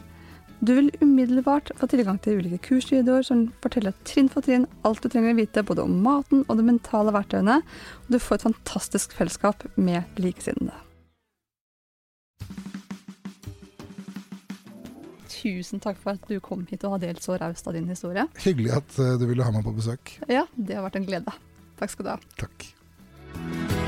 Du vil umiddelbart få tilgang til ulike kursvideoer som forteller trinn for trinn alt du trenger å vite både om maten og de mentale verktøyene, og du får et fantastisk fellesskap med likesinnede. Tusen takk for at du kom hit og har delt så raust av din historie. Hyggelig at uh, du ville ha meg på besøk. Ja, det har vært en glede. Takk skal du ha. Takk. Bye.